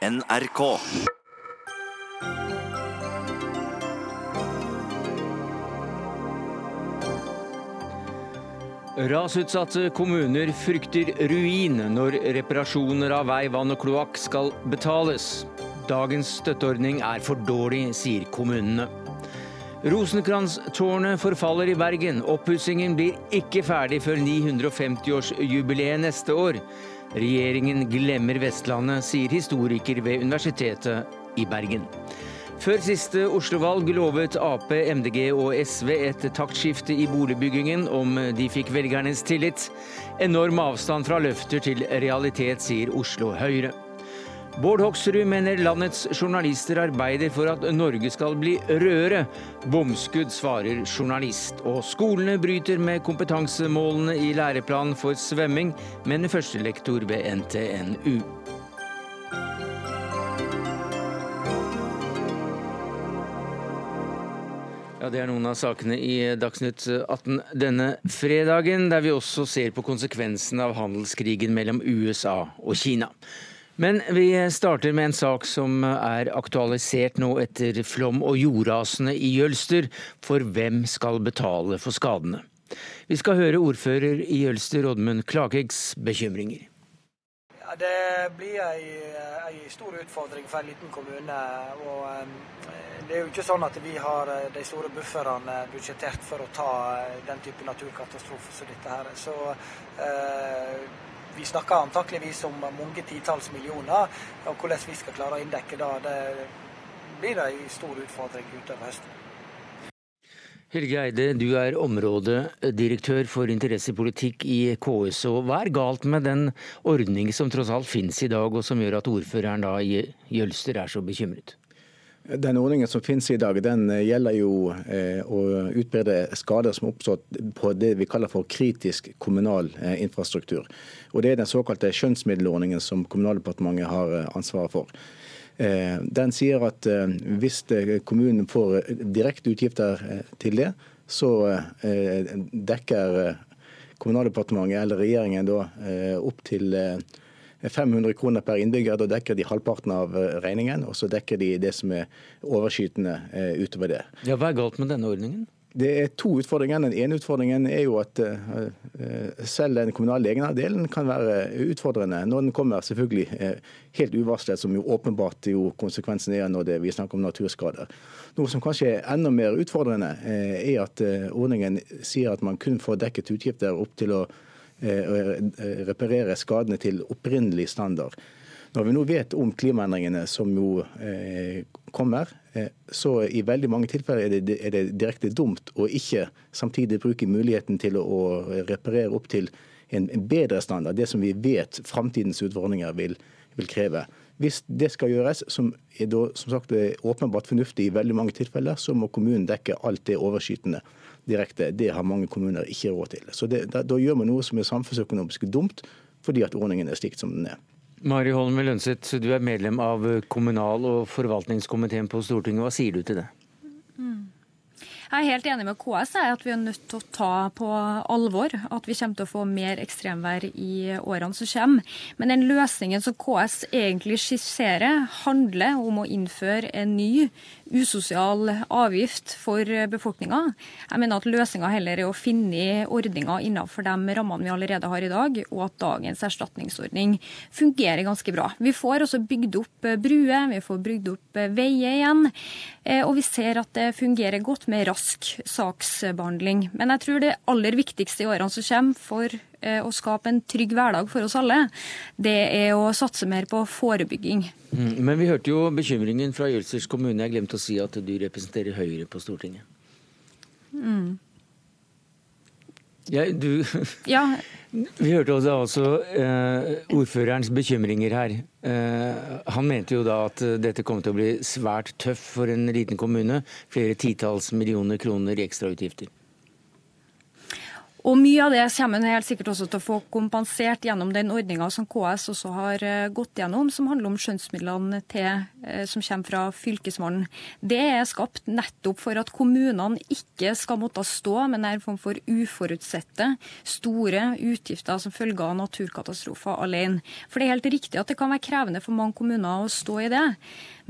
NRK. Rasutsatte kommuner frykter ruin når reparasjoner av vei, vann og kloakk skal betales. Dagens støtteordning er for dårlig, sier kommunene. Rosenkrantztårnet forfaller i Bergen. Oppussingen blir ikke ferdig før 950-årsjubileet neste år. Regjeringen glemmer Vestlandet, sier historiker ved Universitetet i Bergen. Før siste Oslo-valg lovet Ap, MDG og SV et taktskifte i boligbyggingen om de fikk velgernes tillit. Enorm avstand fra løfter til realitet, sier Oslo Høyre. Bård Hoksrud mener landets journalister arbeider for at Norge skal bli rødere. Bomskudd, svarer journalist. Og skolene bryter med kompetansemålene i læreplanen for svømming, mener førstelektor ved NTNU. Ja, Det er noen av sakene i Dagsnytt 18 denne fredagen, der vi også ser på konsekvensen av handelskrigen mellom USA og Kina. Men vi starter med en sak som er aktualisert nå etter flom og jordrasene i Jølster. For hvem skal betale for skadene? Vi skal høre ordfører i Jølster, Oddmund Klakegs, bekymringer. Ja, det blir ei, stor utfordring for en liten kommune. og Det er jo ikke sånn at vi har de store bufferne budsjettert for å ta den type naturkatastrofer som dette her. Så eh, vi snakker antakeligvis om mange titalls millioner. og Hvordan vi skal klare å inndekke det, det blir en stor utfordring utover høsten. Helge Eide, du er områdedirektør for interessepolitikk i KS. og Hva er galt med den ordning som tross alt finnes i dag, og som gjør at ordføreren da i Jølster er så bekymret? Den ordningen som finnes i dag, den eh, gjelder jo eh, å utbedre skader som oppstått på det vi kaller for kritisk kommunal eh, infrastruktur. Og Det er den såkalte skjønnsmiddelordningen som Kommunaldepartementet har ansvaret for. Den sier at hvis kommunen får direkte utgifter til det, så dekker Kommunaldepartementet eller regjeringen da opp til 500 kroner per innbygger. Da dekker de halvparten av eh, regningen, og så dekker de det som er overskytende eh, utover det. Ja, Hva er galt med denne ordningen? Det er to utfordringer. Den ene utfordringen er jo at uh, selv den kommunale egenandelen kan være utfordrende når den kommer selvfølgelig helt uvarslet, som jo åpenbart jo konsekvensen er når det, vi snakker om naturskader. Noe som kanskje er enda mer utfordrende, er at ordningen sier at man kun får dekket utgifter opp til å Eh, reparere skadene til opprinnelig standard. Når vi nå vet om klimaendringene som jo eh, kommer, eh, så i veldig mange tilfeller er det, er det, direkte dumt å ikke samtidig bruke muligheten til å, reparere opp til en, bedre standard, det som vi vet framtidens utfordringer vil, vil, kreve. Hvis det skal gjøres, som er da, som sagt, åpenbart fornuftig i veldig mange tilfeller, så må kommunen dekke alt det overskytende direkte. Det har mange kommuner ikke råd til. Så det, da, da, gjør man noe som er samfunnsøkonomisk dumt, fordi at ordningen er slik som den er. Mari Holm Lønseth, du er medlem av kommunal- og forvaltningskomiteen på Stortinget. Hva sier du til det? Mm. Jeg er helt enig med KS i at vi er nødt til å ta på alvor at vi kommer til å få mer ekstremvær i årene som kommer. Men den løsningen som KS egentlig skisserer, handler om å innføre en ny usosial avgift for befolkninga. Jeg mener at løsninga heller er å finne ordninger innenfor de rammene vi allerede har i dag, og at dagens erstatningsordning fungerer ganske bra. Vi får også bygd opp bruer, vi får bygd opp veier igjen, eh, og vi ser at det fungerer godt med rask saksbehandling. Men jeg tror det aller viktigste i årene som kommer for Eh, å skape en trygg hverdag for oss alle, det er å satse mer på forebygging. Mm, men vi hørte jo bekymringen fra Jølsters kommune. Jeg glemte å si at du representerer Høyre på Stortinget. Mm. Ja, du ja. Vi hørte også, også eh, ordførerens bekymringer her. Eh, han mente jo da at dette kom til å bli svært tøff for en liten kommune. Flere titalls millioner kroner i ekstrautgifter. Og Mye av det kommer helt sikkert også til å få kompensert gjennom den ordninga som KS også har eh, gått gjennom, som handler om skjønnsmidlene til, eh, som kommer fra Fylkesmannen. Det er skapt nettopp for at kommunene ikke skal måtte stå med en form for uforutsette, store utgifter som følge av naturkatastrofer alene. For det er helt riktig at det kan være krevende for mange kommuner å stå i det.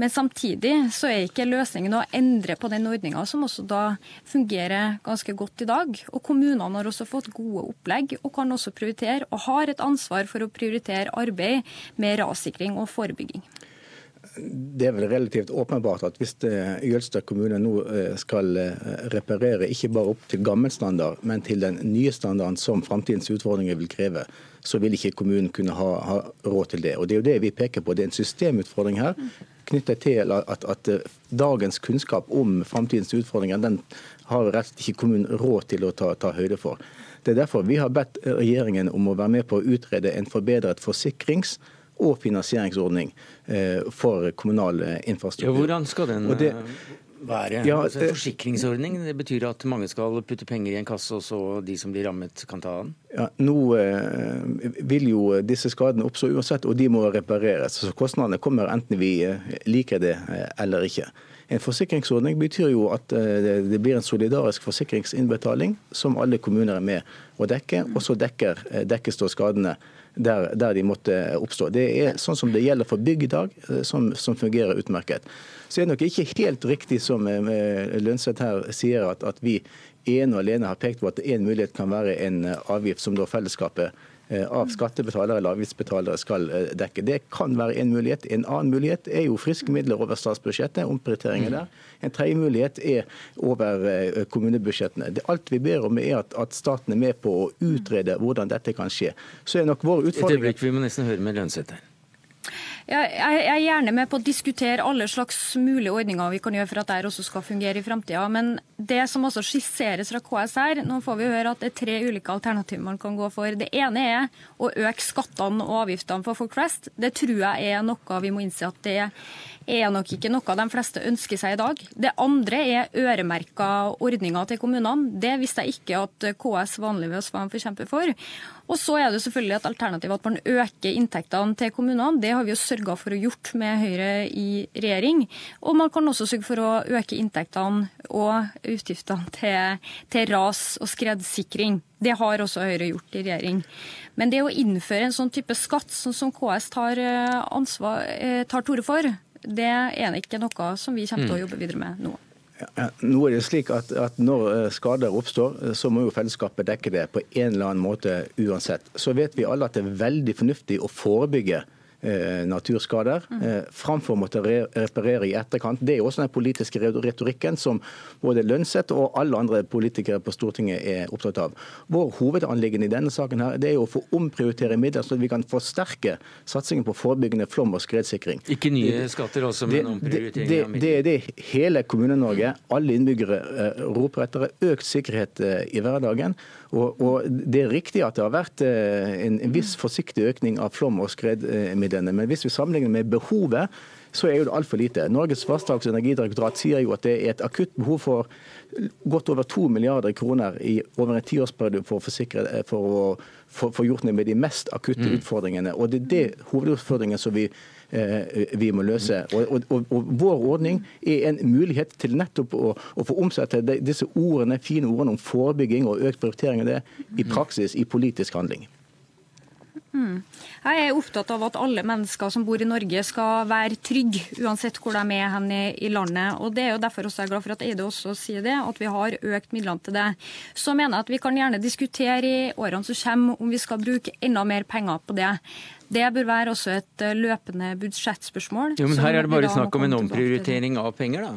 Men samtidig så er ikke løsningen å endre på den ordninga, som også da fungerer ganske godt i dag. Og kommunene har også fått gode opplegg, og kan også prioritere, og har et ansvar for å prioritere arbeid med rassikring og forebygging. Det er vel relativt åpenbart at hvis Jølster kommune nå eh, skal eh, reparere ikke bare opp til gammel standard, men til den nye standarden som framtidens utfordringer vil kreve, så vil ikke kommunen kunne ha, ha, råd til det. Og Det er jo det vi peker på. Det er en systemutfordring her knyttet til at, at eh, dagens kunnskap om framtidens utfordringer den har rett og slett ikke kommunen råd til å ta, ta, høyde for. Det er derfor vi har bedt regjeringen om å være med på å utrede en forbedret forsikrings- og finansieringsordning eh, for kommunal eh, infrastruktur. Ja, hvordan skal den det, være? Ja, altså, en forsikringsordning det betyr at mange skal putte penger i en kasse, og så de som blir rammet, kan ta den? Ja, nå eh, vil jo disse skadene oppstå uansett, og de må repareres. Så Kostnadene kommer enten vi eh, liker det eh, eller ikke. En forsikringsordning betyr jo at eh, det blir en solidarisk forsikringsinnbetaling som alle kommuner er med å dekke, og så dekker, dekkes da skadene der, der, de måtte oppstå. Det er sånn som det gjelder for bygg i dag, som, som fungerer utmerket. Så er det nok ikke helt riktig som Lønseth her sier, at, at vi ene og alene har pekt på at en mulighet kan være en avgift som da fellesskapet eh, av skattebetalere eller avgiftsbetalere skal eh, dekke. Det kan være en mulighet. En annen mulighet er jo friske midler over statsbudsjettet, omprioriteringer der. En tredje mulighet er over eh, kommunebudsjettene. Det alt vi ber om er at, at, staten er med på å utrede hvordan dette kan skje. Så er nok vår utfordring... Et øyeblikk, vi må nesten høre med Lønseth her. Jeg er gjerne med på å diskutere alle slags mulige ordninger vi kan gjøre for at det også skal fungere i framtida. Men det som også skisseres fra KS her, nå får vi høre at det er tre ulike alternativer man kan gå for. Det ene er å øke skattene og avgiftene for folk flest. Det tror jeg er noe vi må innse at det er nok ikke noe de fleste ønsker seg i dag. Det andre er øremerka ordninger til kommunene. Det visste jeg ikke at KS vanligvis var en forkjemper for. Og så er det selvfølgelig et alternativ at man øker inntektene til kommunene. Det har vi jo sørga for å gjort med Høyre i regjering. Og man kan også sørge for å øke inntektene og utgiftene til, til ras- og skredsikring. Det har også Høyre gjort i regjering. Men det å innføre en sånn type skatt sånn som KS tar, eh, ansvar, eh, tar til orde for, det er ikke noe som vi kommer til å mm. jobbe videre med nå. Ja, nå er det slik at, at, Når eh, skader oppstår, eh, så må jo fellesskapet dekke det på en eller annen måte uansett. Så vet vi alle at det er veldig fornuftig å forebygge naturskader, mm. eh, framfor å måtte reparere i etterkant. Det er også den politiske retorikken som både Lønseth og alle andre politikere på Stortinget er opptatt av. Vår hovedanliggende i denne saken her, det er å få omprioritere midler, så vi kan forsterke satsingen på forebyggende flom- og skredsikring. Ikke nye skatter også, men omprioritering det, av midler? Det er det hele Kommune-Norge, alle innbyggere, eh, roper etter. Økt sikkerhet i hverdagen. Og, og, Det er riktig at det har vært en, en viss forsiktig økning av flom- og skredmidlene. Men hvis vi sammenligner med behovet, så er jo det altfor lite. Norges vassdrags- og energidirektorat sier jo at det er et akutt behov for godt over to milliarder kroner i over en tiårsperiode for å forsikre, for å få gjort noe med de mest akutte mm. utfordringene. Og Det er det hovedutfordringen som vi, eh, vi må løse. Og, og, og, Vår ordning er en mulighet til nettopp å, å få omsette disse ordene, fine ordene om forebygging og økt prioritering av det i praksis, i politisk handling. Mm. Jeg er opptatt av at alle mennesker som bor i Norge skal være trygge, uansett hvor de er hen i landet. Og Det er jo derfor også jeg er glad for at Eide også sier det, at vi har økt midlene til det. Så mener jeg at vi kan gjerne diskutere i årene som kommer om vi skal bruke enda mer penger på det. Det bør være også et løpende budsjettspørsmål. Jo, men Her er det bare snakk om en omprioritering av penger, da?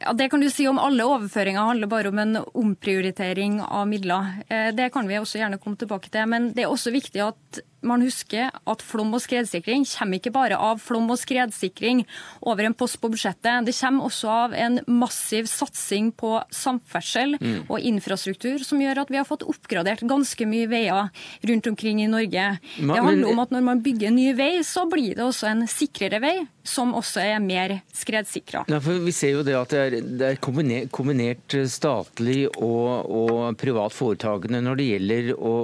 Ja, Det kan du si om alle overføringer handler bare om en omprioritering av midler. Eh, det kan vi også gjerne komme tilbake til. Men det er også viktig at man husker at flom- og skredsikring kommer ikke bare av flom- og skredsikring over en post på budsjettet. Det kommer også av en massiv satsing på samferdsel mm. og infrastruktur, som gjør at vi har fått oppgradert ganske mye veier rundt omkring i Norge. det handler om at når man bygger ny vei, så blir det også en sikrere vei, som også er mer skredsikra. Ja, vi ser jo det at det er, det er kombinert, kombinert, statlig og, og privat foretakende når det gjelder å,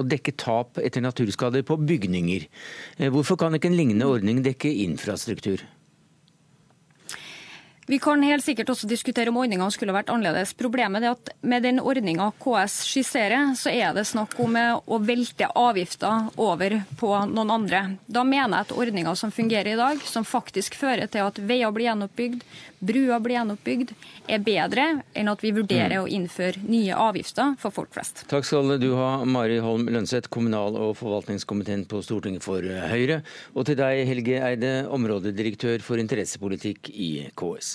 å dekke tap etter naturskader på bygninger. Eh, hvorfor kan ikke en lignende ordning dekke infrastruktur? Vi kan helt sikkert også diskutere om ordninga skulle vært annerledes. Problemet er at med den ordninga KS skisserer, så er det snakk om å velte avgifter over på noen andre. Da mener jeg at ordninga som fungerer i dag, som faktisk fører til at veier blir gjenoppbygd, bruer blir gjenoppbygd, er bedre enn at vi vurderer å innføre nye avgifter for folk flest. Takk skal du ha, Mari Holm Lønseth, kommunal- og forvaltningskomiteen på Stortinget for Høyre. Og til deg, Helge Eide, områdedirektør for interessepolitikk i KS.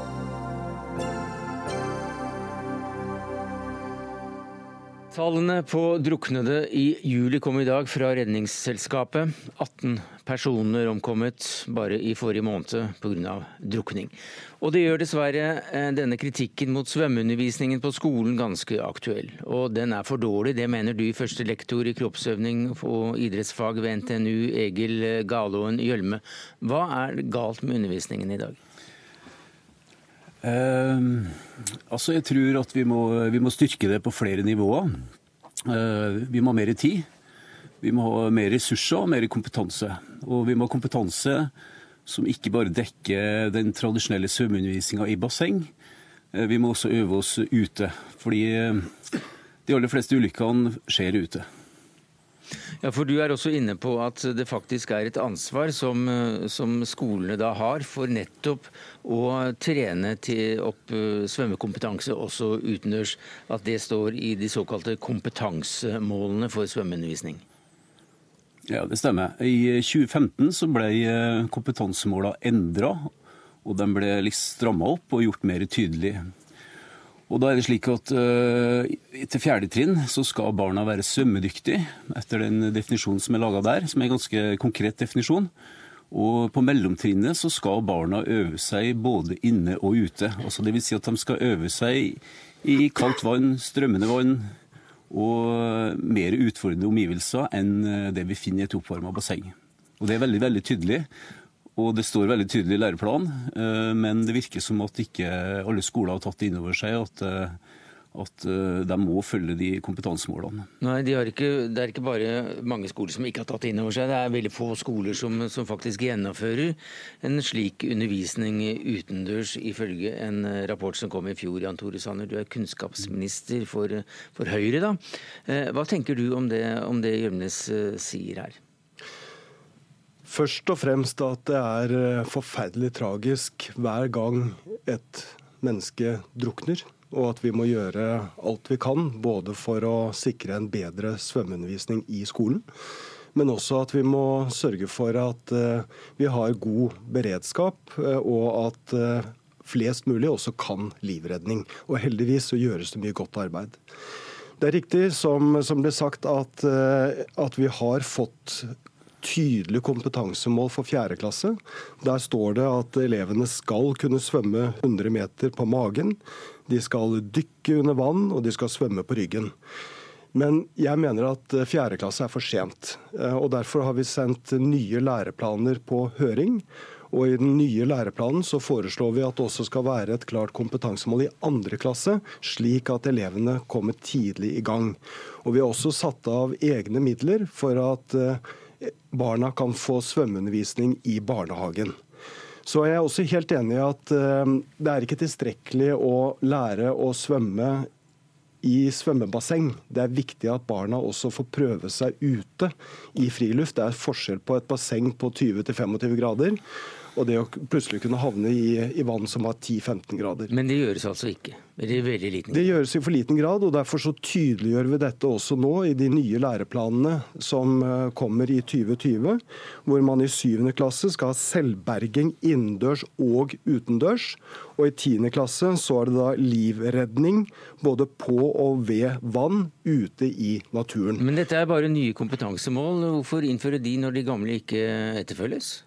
Tallene på druknede i juli kom i dag fra Redningsselskapet. 18 personer omkommet bare i forrige måned pga. drukning. Og det gjør dessverre eh, denne kritikken mot svømmeundervisningen på skolen ganske aktuell. Og den er for dårlig, det mener du, første lektor i kroppsøvning og idrettsfag ved NTNU, Egil Galåen Gjølme. Hva er galt med undervisningen i dag? Uh, altså Jeg tror at vi må, vi må, styrke det på flere nivåer. Uh, vi må ha mer tid. Vi må ha mer ressurser og mer kompetanse. Og vi må ha kompetanse som ikke bare dekker den tradisjonelle svømmeundervisninga i basseng. Uh, vi må også øve oss ute. Fordi de aller fleste ulykkene skjer ute. Ja, for Du er også inne på at det faktisk er et ansvar som, som skolene da har for nettopp å trene opp eh, svømmekompetanse også utendørs. At det står i de såkalte kompetansemålene for svømmeundervisning. Ja, det stemmer. I 2015 så ble kompetansemålene kompetansemåla endra, og de ble litt stramma opp og gjort mer tydelig. Og da er det slik at uh, Til fjerde trinn så skal barna være svømmedyktige etter den definisjonen som er laga der, som er en ganske konkret definisjon. Og på mellomtrinnet så skal barna øve seg både inne og ute. Altså Dvs. Si at de skal øve seg i kaldt vann, strømmende vann og mer utfordrende omgivelser enn det vi finner i et oppvarma basseng. Og det er veldig, veldig tydelig. Og det står veldig tydelig i læreplanen, eh, men det virker som at ikke alle skoler har tatt det inn over seg at, eh, at eh, de må følge de kompetansemålene. Nei, de ikke, Det er ikke bare mange skoler som ikke har tatt det inn over seg. Det er veldig få skoler som, som faktisk gjennomfører en slik undervisning utendørs, ifølge en rapport som kom i fjor. Jan Tore Sanner, du er kunnskapsminister for, for Høyre. da. Hva tenker du om det, om det Gjørnes sier her? Først og fremst at det er eh, forferdelig tragisk hver gang et menneske drukner. Og at vi må gjøre alt vi kan, både for å sikre en bedre svømmeundervisning i skolen, men også at vi må sørge for at eh, vi har god beredskap, eh, og at flest mulig også kan livredning. Og heldigvis så gjøres det mye godt arbeid. Det er riktig som, som ble sagt at, at vi har fått tydelig kompetansemål for 4. klasse. Der står det at elevene skal kunne svømme 100 meter på magen. De skal dykke under vann, og de skal svømme på ryggen. Men jeg mener at 4. klasse er for sent. Eh, og Derfor har vi sendt nye læreplaner på høring. Og I den nye læreplanen så foreslår vi at det også skal være et klart kompetansemål i andre klasse, slik at elevene kommer tidlig i gang. Og Vi har også satt av egne midler for at eh, barna kan få svømmeundervisning i barnehagen. Så jeg er også helt enig i at eh, det er ikke tilstrekkelig å lære å svømme i svømmebasseng. Det er viktig at barna også får prøve seg ute i friluft. Det er forskjell på et basseng på 20-25 grader og det å plutselig kunne havne i, i vann som var 10-15 grader. Men det gjøres altså ikke? Det? Det gjøres i for liten grad, og derfor så tydeliggjør vi dette også nå i de nye læreplanene som eh, kommer i 2020, hvor man i 7. klasse skal ha selvberging innendørs og utendørs. Og i 10. klasse så er det da livredning både på og ved vann ute i naturen. Men dette er bare nye kompetansemål. Hvorfor innføre de når de gamle ikke etterfølges?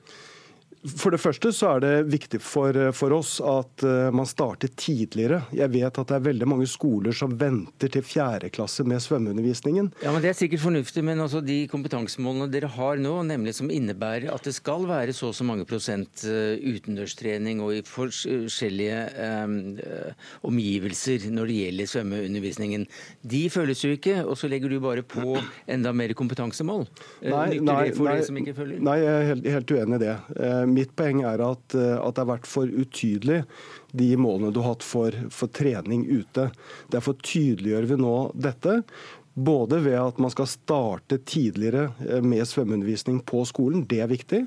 For det første så er det viktig for, for, oss at uh, man starter tidligere. Jeg vet at det er veldig mange skoler som venter til fjerde klasse med svømmeundervisningen. Ja, men Det er sikkert fornuftig, men også de kompetansemålene dere har nå, nemlig som innebærer at det skal være så og så mange prosent uh, utendørstrening og i forskjellige um, omgivelser når det gjelder svømmeundervisningen, de føles jo ikke, og så legger du bare på enda mer kompetansemål. Nei, nei, nei, nei, jeg er helt, helt uenig i det mitt poeng er at, eh, at, det har vært for utydelig, de målene du har hatt for, for trening ute. Derfor tydeliggjør vi nå dette. Både ved at man skal starte tidligere eh, med svømmeundervisning på skolen, det er viktig.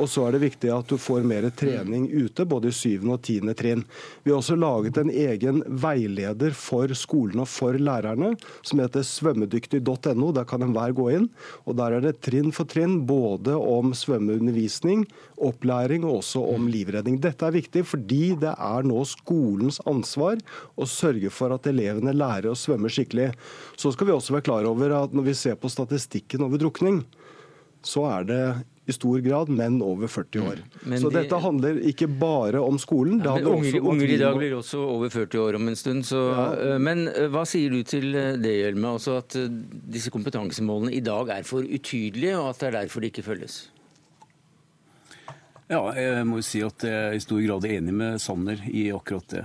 Og så er det viktig at du får mer trening ute, både i syvende og tiende trinn. Vi har også laget en egen veileder for skolene og for lærerne, som heter svømmedyktig.no. Der kan enhver gå inn. Og der er det trinn for trinn både om svømmeundervisning, opplæring og også om livredning. Dette er viktig fordi det er nå skolens ansvar å sørge for at elevene lærer å svømme skikkelig. Så skal vi også være klar over at når vi ser på statistikken over drukning, så er det i stor grad menn over 40 år. Mm. Så de, dette handler ikke bare om skolen. Ja, men unger, unger i dag blir også over 40 år om en stund. Så, ja. Eh, men eh, hva sier du til eh, det, Hjelme? Altså at disse kompetansemålene i dag er for utydelige, og at det er derfor de ikke følges? Ja, jeg må jo si at jeg er i stor grad er enig med Sanner i akkurat det.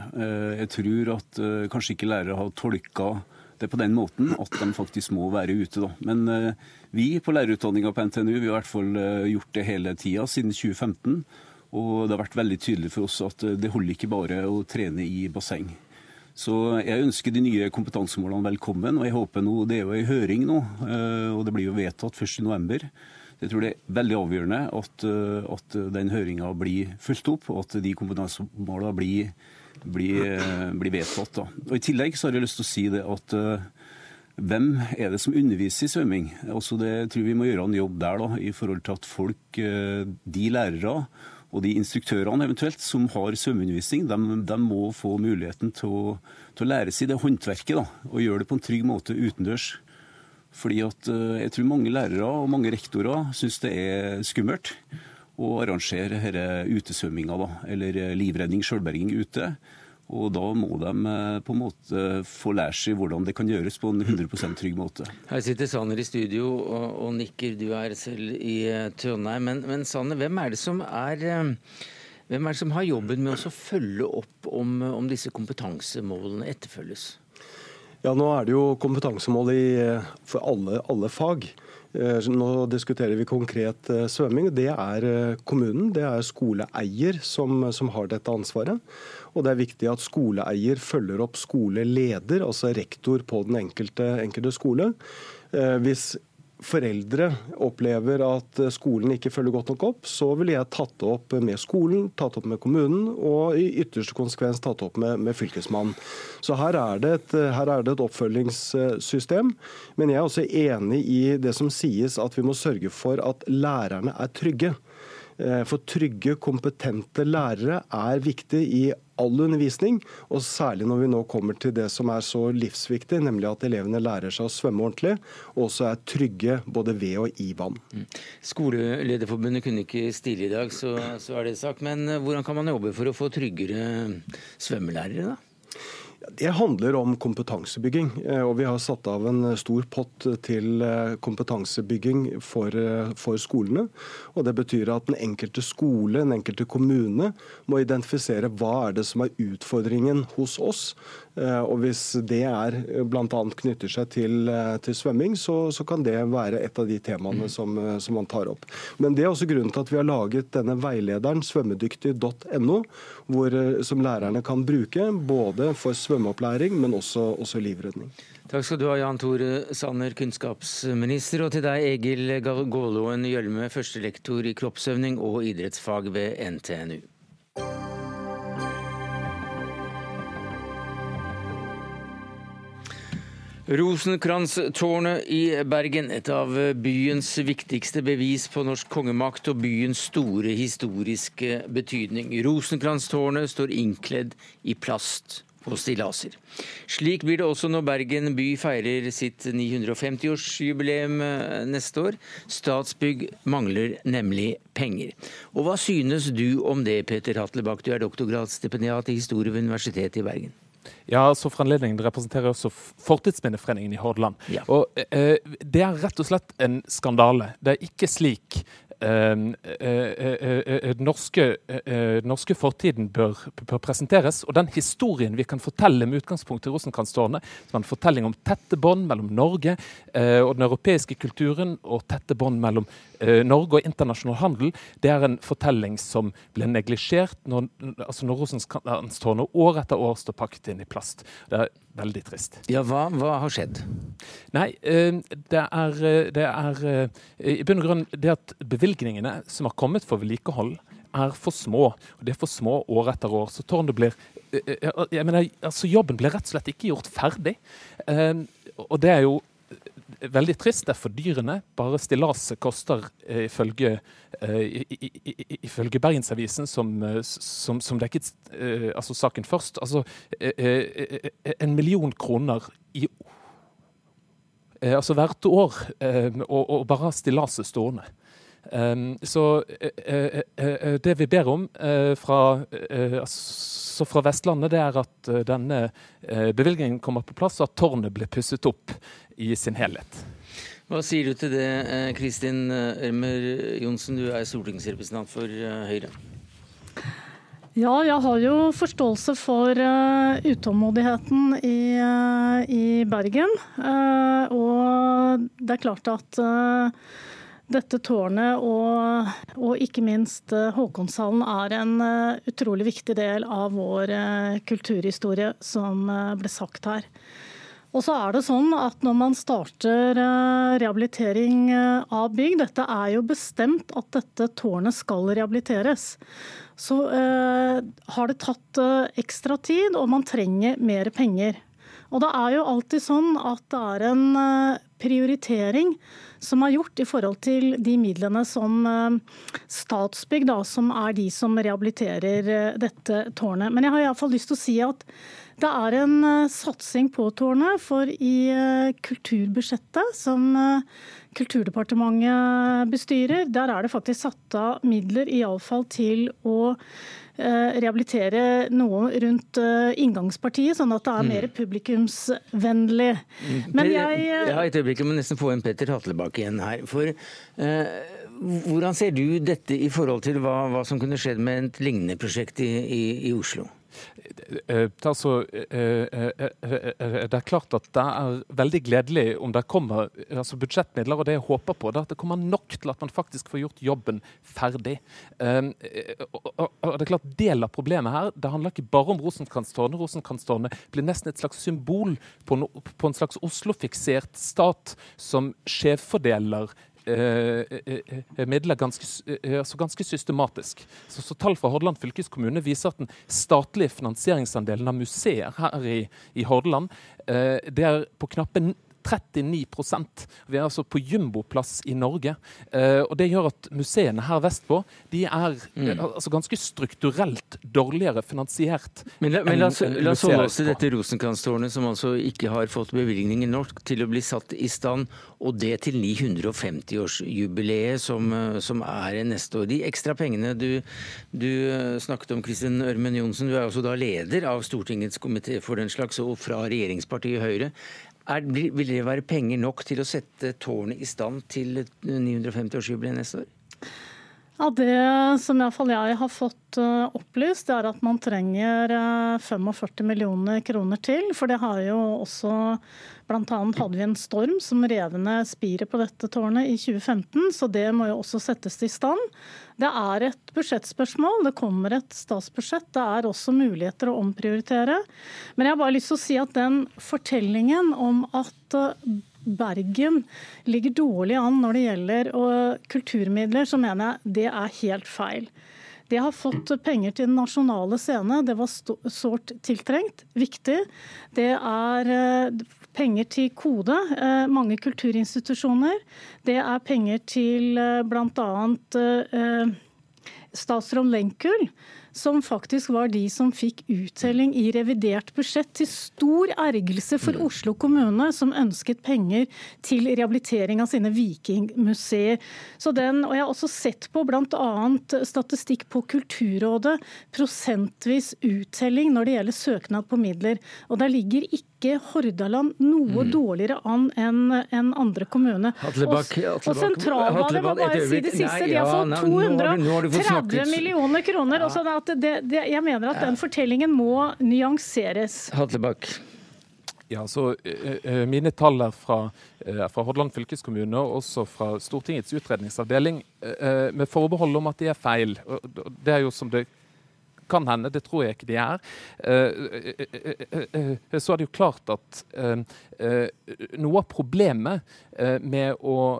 Jeg tror at kanskje ikke lærere har tolka det på den måten at de faktisk må være ute. Da. Men uh, vi på lærerutdanninga på NTNU vi har i hvert fall uh, gjort det hele tida siden 2015. Og det har vært veldig tydelig for oss at uh, det holder ikke bare å trene i basseng. Så jeg ønsker de nye kompetansemålene velkommen, og jeg håper nå, det er jo en høring nå, og det blir jo vedtatt 1.11. Jeg tror det er veldig avgjørende at, at den høringa blir fulgt opp, og at de kompetansemålene blir blir, blir vedtatt. Da. Og I tillegg så har jeg lyst til å si det at hvem er det som underviser i svømming? Også det tror vi må gjøre en jobb der da, i forhold til at folk, uh, de lærere og de instruktørene eventuelt som har svømmeundervisning, de, de, må få muligheten til å, til å lære seg det håndverket da, og gjøre det på en trygg måte utendørs. Fordi at uh, jeg tror mange lærere og mange rektorer syns det er skummelt å arrangere denne utesvømminga, eller livredning, sjølberging ute. Og da må de eh, på en måte få lære seg hvordan det kan gjøres på en 100% trygg måte. Her sitter Sanner i studio og, og nikker, du er selv i eh, Trondheim. Men, men Sanner, hvem er det som er eh, hvem er det som har jobben med å følge opp om, om disse kompetansemålene etterfølges? Ja, Nå er det jo kompetansemål i, for alle, alle fag. Eh, nå diskuterer vi konkret eh, svømming. Det er eh, kommunen, det er skoleeier som, som, har dette ansvaret. Og det er viktig at skoleeier følger opp skoleleder, altså rektor på den enkelte, enkelte skole. Hvis foreldre opplever at skolen ikke følger godt nok opp, så ville jeg tatt det opp med skolen, tatt opp med kommunen og i ytterste konsekvens tatt opp med, med fylkesmannen. Så her er, et, her er, det et, oppfølgingssystem. Men jeg er også enig i det som sies at vi må sørge for at lærerne er trygge. Eh, for trygge, kompetente lærere er viktig i all undervisning, og særlig når vi nå kommer til det som er så livsviktig, nemlig at elevene lærer seg å svømme ordentlig, og også er trygge både ved og i vann. Mm. Skolelederforbundet kunne ikke stille i dag, så, så er det sagt. Men eh, hvordan kan man jobbe for å få tryggere svømmelærere, da? Det handler om kompetansebygging. Eh, og Vi har satt av en stor pott til eh, kompetansebygging for, eh, for, skolene. og Det betyr at den enkelte skole, den enkelte kommune, må identifisere hva er det som er utfordringen hos oss. Og Hvis det er bl.a. knytter seg til, til svømming, så, så, kan det være et av de temaene mm. som, som, man tar opp. Men Det er også grunnen til at vi har laget denne veilederen svømmedyktig.no, som lærerne kan bruke både for svømming svømmeopplæring, men også, også livredning. Takk skal du ha, Jan Tore Sanner, kunnskapsminister, og til deg, Egil Gålåen Gjølme, førstelektor i kroppsøvning og idrettsfag ved NTNU. Rosenkrantztårnet i Bergen, et av byens viktigste bevis på norsk kongemakt og byens store historiske betydning. Rosenkrantztårnet står innkledd i plast og stillaser. Slik blir det også når Bergen by feirer sitt 950-årsjubileum eh, neste år. Statsbygg mangler nemlig penger. Og hva synes du om det, Peter Hatlebakk, du er doktorgradsstipendiat i historie ved Universitetet i Bergen? Ja, så for anledningen representerer også Fortidsminneforeningen i Hordaland. Ja. Og eh, Det er rett og slett en skandale. Det er ikke slik den norske, norske, fortiden bør, bør, presenteres. Og den historien vi kan fortelle med utgangspunkt i Rosenkrantztårnet, som er en fortelling om tette bånd mellom Norge eh, og den europeiske kulturen, og tette bånd mellom eh, Norge og internasjonal handel, det er en fortelling som ble neglisjert når, altså når Rosenkrantztårnet år etter år står pakket inn i plast. Det er veldig trist. Ja, hva, hva har skjedd? Nei, det er, det er i bunn og grunn det at bevilgningene som har kommet for vedlikehold, er for små. Og det er for små år etter år. Så tårnet blir jeg mener, altså Jobben blir rett og slett ikke gjort ferdig. Og det er jo veldig trist. Det er fordyrende. Bare stillaset koster ifølge, ifølge Bergensavisen, som, som, som dekket altså saken først, altså en million kroner i altså hvert år, og, og bare stillaset stående. Så det vi ber om fra, altså fra, Vestlandet, det er at denne bevilgningen kommer på plass, og at tårnet blir pusset opp i sin helhet. Hva sier du til det, Kristin Ørmer Johnsen, du er stortingsrepresentant for Høyre? Ja, jeg har jo forståelse for uh, utålmodigheten i, i Bergen. Og det er klart at dette tårnet og, og ikke minst eh, Håkonshallen er en utrolig viktig del av vår kulturhistorie, som ble sagt her. Og så er det sånn at Når man starter rehabilitering av bygg, dette er jo bestemt at dette tårnet skal rehabiliteres, så har det tatt ekstra tid, og man trenger mer penger. Og det er jo alltid sånn at det er en prioritering som er gjort i forhold til de midlene som eh, Statsbygg, da, som er de som rehabiliterer eh, dette tårnet. Men jeg har iallfall lyst til å si at det er en eh, satsing på tårnet, for i kulturbudsjettet som Kulturdepartementet bestyrer, der er det faktisk satt av midler iallfall til å Eh, rehabilitere noe rundt eh, inngangspartiet, sånn at det er mm. mer publikumsvennlig. Men jeg eh, Ja, et øyeblikk, jeg må nesten få en Petter Hatlebakk igjen her. For eh, hvordan ser du dette i forhold til hva, hva som kunne skjedd med et lignende prosjekt i, i, i Oslo? Altså, det er klart at det er veldig gledelig om det kommer altså budsjettmidler. og Det jeg håper på, er at det kommer nok til at man faktisk får gjort jobben ferdig. Og det er klart Del av problemet her det handler ikke bare om Rosenkrantztårnet. Rosenkrantztårnet blir nesten et slags symbol på, en slags Oslo-fiksert stat som skjevfordeler midler ganske, altså ganske systematisk. Så, så, Tall fra Hordaland fylkeskommune viser at den statlige finansieringsandelen av museer her i, i Hordaland det er på knappe 39% Vi er altså på jumboplass i Norge. Uh, og Det gjør at museene her vestpå de er mm. uh, altså ganske strukturelt dårligere finansiert. Men la, men la, la oss holde oss til dette Rosenkrantztårnet, som altså ikke har fått bevilgninger nok til å bli satt i stand, og det til 950-årsjubileet som, uh, som, er neste år. De ekstra pengene du, du snakket om, Kristin Ørmen Johnsen, du er også da leder av Stortingets komité for den slags, og fra regjeringspartiet Høyre. Er, vil det være penger nok til å sette tårnet i stand til 950-årsjubileet neste år? Ja, Det som iallfall jeg har fått eh, opplyst, det er at man trenger 45 eh, millioner kroner til. For det har jo også Bl.a. hadde vi en storm som rev ned spiret på dette tårnet i 2015, så det må jo også settes i stand. Det er et budsjettspørsmål, det kommer et statsbudsjett. Det er også muligheter å omprioritere. Men jeg har bare lyst til å si at den fortellingen om at eh, Bergen ligger dårlig an når det gjelder kulturmidler, så mener jeg det er helt feil. De har fått penger til den nasjonale scene. Det var sårt tiltrengt, viktig. Det er eh, penger til Kode, eh, mange kulturinstitusjoner. Det er penger til eh, bl.a. statsråd Lenkul som faktisk var de som fikk uttelling i revidert budsjett, til stor ergelse for mm. Oslo kommune, som ønsket penger til rehabilitering av sine vikingmuseer. Så den, og Jeg har også sett på bl.a. statistikk på Kulturrådet, prosentvis uttelling når det gjelder søknad på midler. Og der ligger ikke Hordaland noe mm. dårligere an enn en andre kommune. Hatlebakk, og, og sentralbadet må bare si det siste. Nei, ja, de har fått 230 millioner kroner. Ja. Sånn det, det, jeg mener at den fortellingen må nyanseres. Hatlebakk. Ja, så uh, Mine tall er fra, uh, fra Hordaland fylkeskommune og også fra Stortingets utredningsavdeling, uh, med forbehold om at de er feil. Det er jo som det kan hende, det tror jeg ikke de er. Eh, eh, eh, så er det jo klart at noe av problemet med å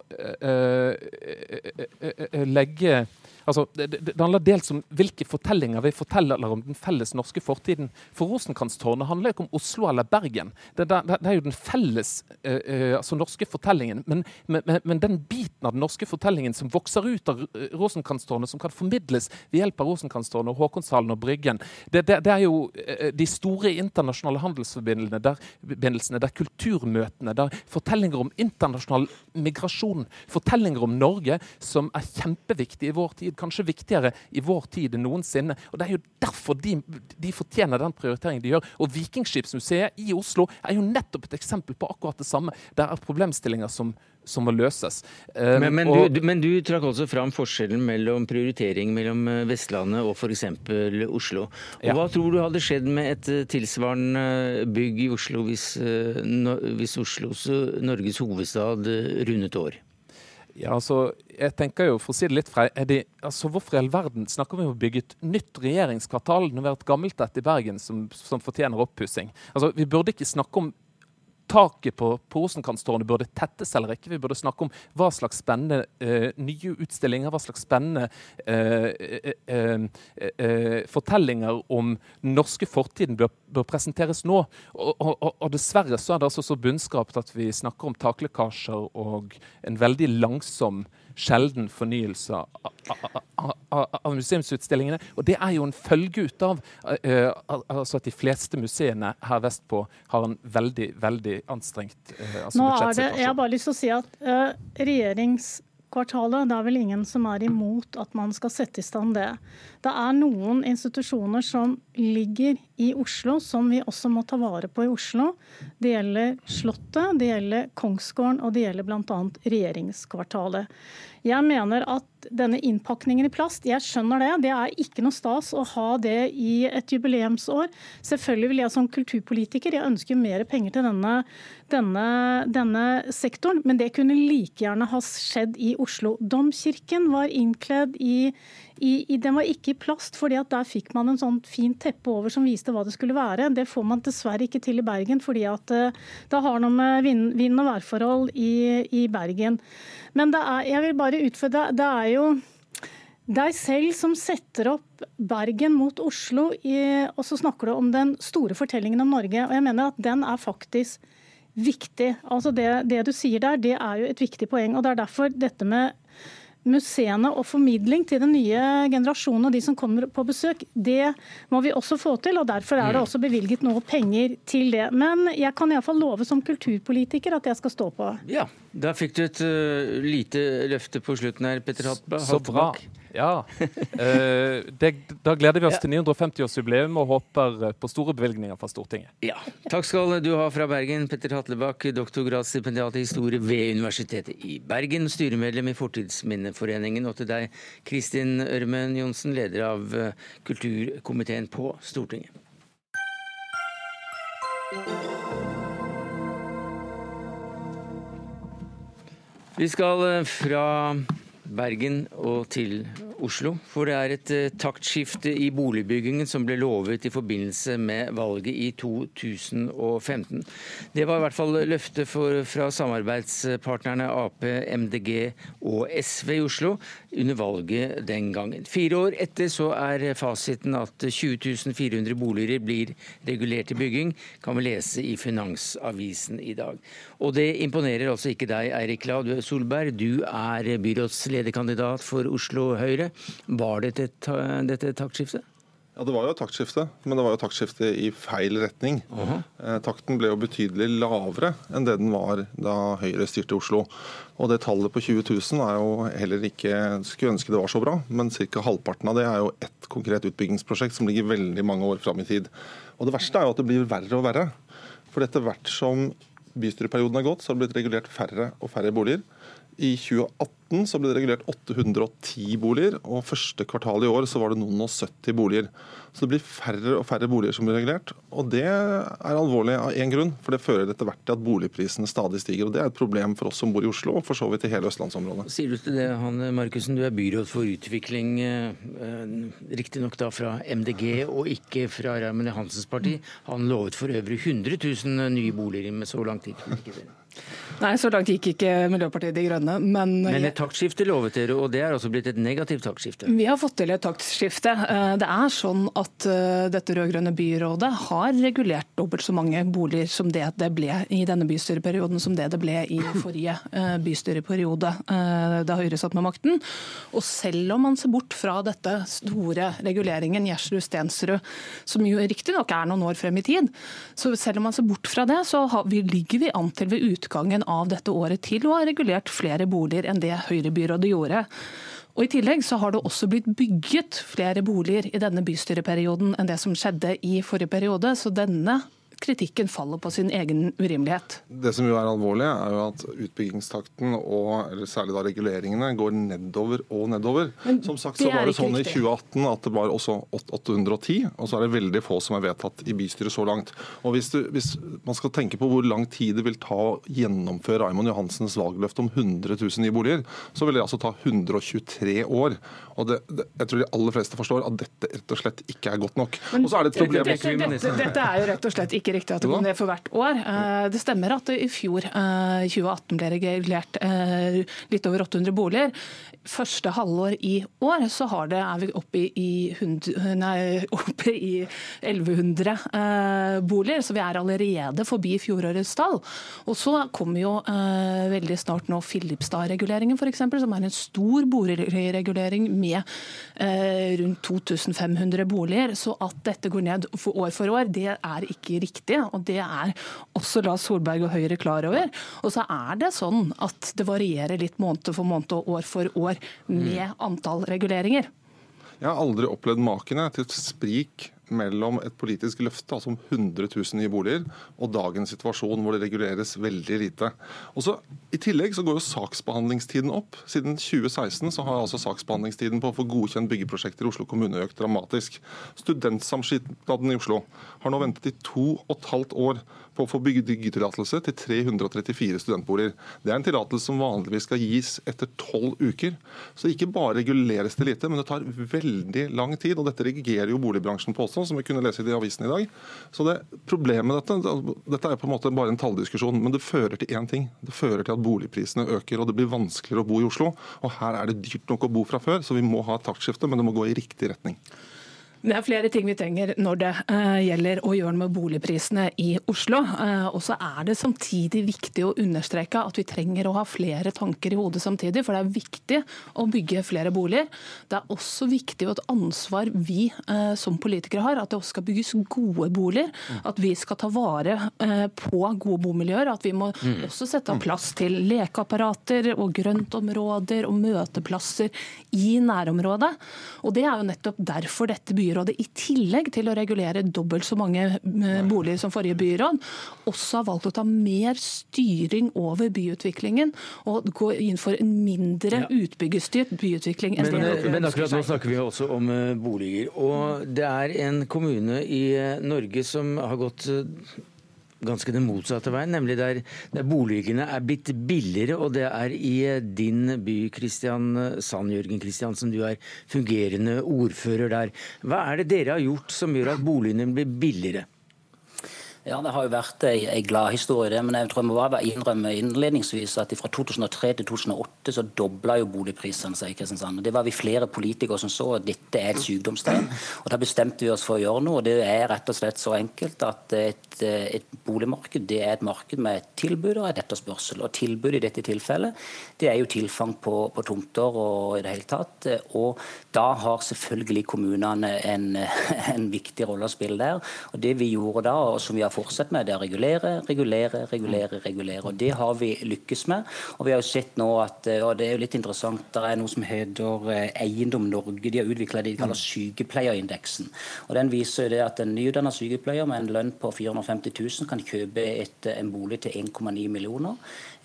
legge Altså, det, det, handler dels om hvilke fortellinger vi forteller om den felles norske fortiden. For Rosenkrantztårnet handler ikke om Oslo eller Bergen. Det, det, er jo den felles uh, altså norske fortellingen. Men, men, men, den biten av den norske fortellingen som vokser ut av Rosenkrantztårnet, som kan formidles ved hjelp av Rosenkrantztårnet og Håkonshallen og Bryggen, det, er jo uh, de store internasjonale handelsforbindelsene, der, der kulturmøtene, der fortellinger om internasjonal migrasjon, fortellinger om Norge, som er kjempeviktige i vår tid kanskje viktigere i vår tid enn noensinne. Og Det er jo derfor de, de fortjener den prioriteringen de gjør. Og Vikingskipsmuseet i Oslo er jo nettopp et eksempel på akkurat det samme. Det er problemstillinger som, som må løses. Um, men, men, og, du, men, du, trakk også fram forskjellen mellom prioritering mellom eh, Vestlandet og f.eks. Oslo. Og ja. Hva tror du hadde skjedd med et eh, tilsvarende bygg i Oslo hvis, eh, hvis Oslos, Norges hovedstad, rundet år? Ja, altså, jeg tenker jo, for å si det litt fra, det, altså, Hvorfor i all verden snakker vi om å bygge et nytt regjeringskvartal når vi har et gammelt et i Bergen som, som fortjener oppussing? Altså, vi burde ikke snakke om taket på, på burde tettes eller ikke. Vi burde snakke om hva slags spennende uh, nye utstillinger, hva slags spennende uh, uh, fortellinger om den norske fortiden bør, bør presenteres nå. Og, og, og, dessverre så er det altså så bunnskrapt at vi snakker om taklekkasjer og en veldig langsom sjelden fornyelse av, av, av, museumsutstillingene. Og det er jo en følge ut av uh, altså at de fleste museene her vestpå har en veldig, veldig anstrengt uh, altså Nå er det, Jeg har bare lyst til å si at uh, regjeringskvartalet, det er vel ingen som er imot at man skal sette i stand det. Det er noen institusjoner som ligger i Oslo, som vi også må ta vare på i Oslo. Det gjelder Slottet, det gjelder Kongsgården og det gjelder bl.a. regjeringskvartalet. Jeg mener at denne innpakningen i plast, jeg skjønner det. Det er ikke noe stas å ha det i et jubileumsår. Selvfølgelig vil jeg som kulturpolitiker, jeg ønsker mer penger til denne, denne, denne sektoren, men det kunne like gjerne ha skjedd i Oslo. Domkirken var innkledd i i, i, den var ikke i plast, fordi at der fikk man en sånn fint teppe over som viste hva det skulle være. Det får man dessverre ikke til i Bergen, fordi at uh, det har noe med vind, vind og værforhold i, i, Bergen. Men det er, jeg vil bare utfordre Det er jo deg selv som setter opp Bergen mot Oslo, og så snakker du om den store fortellingen om Norge. og jeg mener at den er faktisk viktig. Altså det, det du sier der, det er jo et viktig poeng. og Det er derfor dette med museene og formidling til den nye generasjonen og de som kommer på besøk, det må vi også få til. og Derfor er det mm. også bevilget noe penger til det. Men jeg kan iallfall love som kulturpolitiker at jeg skal stå på. Ja, da fikk du et uh, lite løfte på slutten her, Petter Hattbakk. Så bra. Ja. Uh, det, da gleder vi oss til 950-årsjubileum og håper på store bevilgninger fra Stortinget. Ja. Takk skal du ha fra Bergen, Petter Hatlebakk, doktorgradsstipendiat i historie ved Universitetet i Bergen, styremedlem i Fortidsminneforeningen, og til deg, Kristin Ørmen Johnsen, leder av eh, kulturkomiteen på Stortinget. Vi skal eh, fra Bergen og til Oslo. For det er et eh, taktskifte i boligbyggingen som ble lovet i forbindelse med valget i 2015. Det var i hvert fall løftet fra samarbeidspartnerne Ap, MDG og SV i Oslo under valget den gangen. Fire år etter så er fasiten at 20 400 boliger blir regulert til bygging, kan vi lese i Finansavisen i dag. Og det imponerer altså ikke deg, Eirik Laud Solberg. Du er byrådslederkandidat for Oslo Høyre. Var dette dette et taktskifte? Ja, Det var jo et taktskifte, men det var jo taktskifte i feil retning. Uh -huh. eh, takten ble jo betydelig lavere enn det den var da Høyre styrte Oslo. Og det tallet på 20 000 er jo heller ikke Skulle ønske det var så bra, men ca. halvparten av det er jo ett konkret utbyggingsprosjekt som ligger veldig mange år fram i tid. Og det verste er jo at det blir verre og verre. For etter hvert som bystyreperioden har gått, så har det blitt regulert færre og færre boliger. I 2018 så ble det regulert 810 boliger, og første kvartal i år så var det noen og 70 boliger. Så det blir færre og færre boliger som blir regulert. Og det er alvorlig av én grunn, for det fører etter hvert til at boligprisene stadig stiger. Og det er et problem for oss som bor i Oslo, og for så vidt i hele østlandsområdet. Sier du til det, Hanne Markussen, du er byråd for utvikling, eh, riktignok da fra MDG og ikke fra Raymond Hansens parti. Han lovet for øvrig 100 000 nye boliger med så lang tid. Nei, så langt gikk ikke Miljøpartiet De Grønne. Men, men et taktskifte lovet dere, og det er altså blitt et negativt taktskifte? Vi har fått til et taktskifte. Eh, det er sånn at eh, dette rød-grønne byrådet har regulert dobbelt så mange boliger som det det ble i denne bystyreperioden som det det ble i forrige eh, bystyreperiode, da Høyre satt med makten. Og selv om man ser bort fra dette store reguleringen Gjersrud-Stensrud, som jo riktignok er noen år frem i tid, så selv om man ser bort fra det, så ligger vi an til ved utgangen av dette året til å ha regulert flere boliger enn det Høyre-byrådet gjorde. Og I tillegg så har det også blitt bygget flere boliger i denne bystyreperioden enn det som skjedde i forrige periode. Så denne kritikken faller på sin egen urimelighet. Det som jo er alvorlig, er jo at utbyggingstakten og eller særlig da reguleringene går nedover og nedover. Men som sagt så var det sånn riktig. i 2018 at det var også 810, og så er det veldig få som er vedtatt i bystyret så langt. Og hvis, du, hvis man skal tenke på hvor lang tid det vil ta å gjennomføre Raymond Johansens valgløfte om 100 000 nye boliger, så vil det altså ta 123 år. Og det, det, jeg tror de aller fleste forstår at dette rett og slett ikke er godt nok. Men, og så er det et problem dette, dette, dette er jo rett og slett ikke riktig at det går ned for hvert år. Eh, det stemmer at i fjor, 2018, eh, ble regulert eh, litt over 800 boliger. Første halvår i år så det, er vi oppe i, 100, nei, oppe i 1100 boliger, så vi er allerede forbi fjorårets tall. Og så kommer jo veldig snart nå Filipstad-reguleringen f.eks., som er en stor boligregulering med rundt 2500 boliger. Så at dette går ned for år for år, det er ikke riktig og det er også Lars Solberg og Høyre klar over. Og så er det sånn at det varierer litt måned for måned og år for år med antall reguleringer. Jeg har aldri opplevd makene til sprik mellom et politisk løfte, altså om 100 000 nye boliger, og dagens situasjon hvor det reguleres veldig lite. Og I tillegg så går jo saksbehandlingstiden opp. Siden 2016 så har altså saksbehandlingstiden på å få godkjent byggeprosjekter i Oslo kommune økt dramatisk. Studentsamskipnaden i Oslo har nå ventet i to og et halvt år på å få byggetillatelse til 334 studentboliger. Det er en tillatelse som vanligvis skal gis etter tolv uker. Så ikke bare reguleres det lite, men det tar veldig lang tid. og Dette reagerer jo boligbransjen på også, som vi kunne lese i de avisene i dag. Så det Problemet med dette dette er på en måte bare en talldiskusjon, men det fører til én ting. Det fører til at boligprisene øker, og det blir vanskeligere å bo i Oslo. Og her er det dyrt nok å bo fra før, så vi må ha et taktskifte, men det må gå i riktig retning. Det er flere ting vi trenger når det uh, gjelder å gjøre noe med boligprisene i Oslo. Uh, og så er det samtidig viktig å understreke at vi trenger å ha flere tanker i hodet samtidig. For det er viktig å bygge flere boliger. Det er også viktig og et ansvar vi uh, som politikere har, at det også skal bygges gode boliger. At vi skal ta vare på gode bomiljøer. At vi må mm. også sette av plass til lekeapparater og grøntområder og møteplasser i nærområdet. Og det er jo nettopp derfor dette byrådet byrådet, i tillegg til å regulere dobbelt så mange eh, boliger som forrige byråd, også har valgt å ta mer styring over byutviklingen og gå inn for en mindre utbyggerstyrt byutvikling. Men, det, men akkurat nå snakker vi også om eh, boliger. Og det er en kommune i eh, Norge som har gått ganske den motsatte veien, nemlig der, der, boligene er blitt billigere. Og det er i din by, Kristiansand, Jørgen Kristiansen, du er fungerende ordfører der. Hva er det dere har gjort som gjør at boligene blir billigere? Ja, Det har jo vært en gladhistorie, det. Men jeg tror jeg må bare innrømme innledningsvis at fra 2003 til 2008 så dobla jo boligprisene seg i Kristiansand. Det var vi flere politikere som så at dette er et sykdomstegn. Og Da bestemte vi oss for å gjøre noe. og Det er rett og slett så enkelt at et, et boligmarked det er et marked med et tilbud og et etterspørsel. Og tilbudet i dette tilfellet det er jo tilfang på, på tomter og i det hele tatt. Og da har selvfølgelig kommunene en, en viktig rolle å spille der. Og Det vi gjorde da, og som vi har fortsette med, det er å regulere, regulere, regulere. regulere. Og Det har vi lykkes med. Og vi har jo sett nå at, og det er jo litt interessant, det er noe som heter eh, Eiendom Norge. De har utvikla det de kaller sykepleierindeksen. Og Den viser jo det at en nyutdanna sykepleier med en lønn på 450 000 kan kjøpe et, en bolig til 1,9 millioner.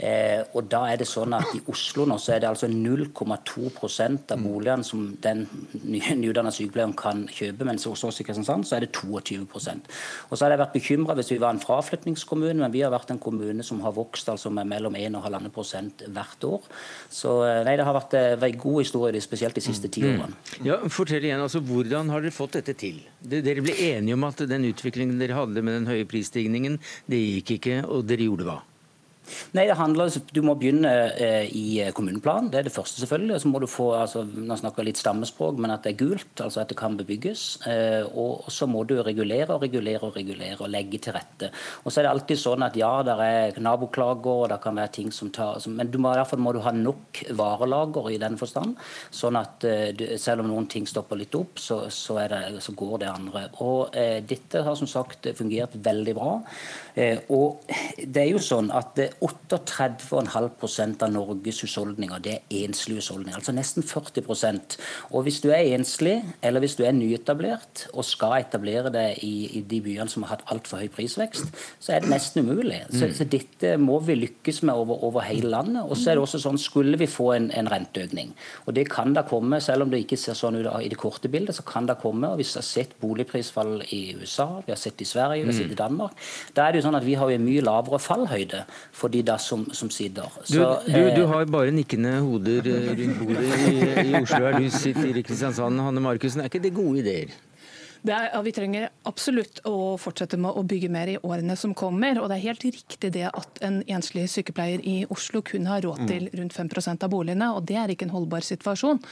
Eh, og da er det sånn at I Oslo nå så er det altså 0,2% av boligene som den nyutdanna sykepleieren kan kjøpe, mens hos oss i Kristiansand så er det 22% Og Så hadde jeg vært bekymra hvis vi var en fraflytningskommune, men vi har vært en kommune som har vokst altså med mellom 1 og 1,5 prosent hvert år. Så eh, nei, det har vært en eh, god historie, spesielt de siste ti mm. årene. Mm. Ja, fortell igjen, altså Hvordan har dere fått dette til? Dere ble enige om at den utviklingen dere hadde med den høye prisstigningen, det gikk ikke, og dere gjorde hva? Nei, det handler, Du må begynne eh, i kommuneplanen, det er det første selvfølgelig. Så må du få, altså, Nå snakker jeg litt stammespråk, men at det er gult, altså at det kan bebygges. Eh, og så må du regulere og regulere og regulere og legge til rette. Og så er det alltid sånn at ja, det er naboklager og det kan være ting som tar Men du må, derfor må du ha nok varelager i den forstand, sånn at eh, selv om noen ting stopper litt opp, så, så, det, så går det andre. Og eh, dette har som sagt fungert veldig bra. Eh, og det er jo sånn at 38,5% av Norges husholdninger det er enslige husholdninger. Altså nesten 40% Og hvis du er enslig, eller hvis du er nyetablert og skal etablere deg i, i de byene som har hatt altfor høy prisvekst, så er det nesten umulig. Så, mm. så dette må vi lykkes med over, over, hele landet. Og så er det også sånn, skulle vi få en, en renteøkning, og det kan da komme, selv om det ikke ser sånn ut i det korte bildet, så kan det komme. og Vi har sett boligprisfall i USA, vi har sett i Sverige, vi har sett i mm. Danmark. Da er det jo sånn at Vi har jo mye lavere fallhøyde for de da som, som sitter. Så, du, du, du, har bare nikkende hoder eh, rundt bordet i, i Oslo. Er du sitter i Kristiansand, Hanne Markussen. Er ikke det gode ideer? Er, ja, vi trenger absolutt å fortsette med å bygge mer i årene som kommer. og Det er helt riktig det at en enslig sykepleier i Oslo kun har råd til mm. rundt 5% av boligene. og Det er ikke en holdbar situasjon.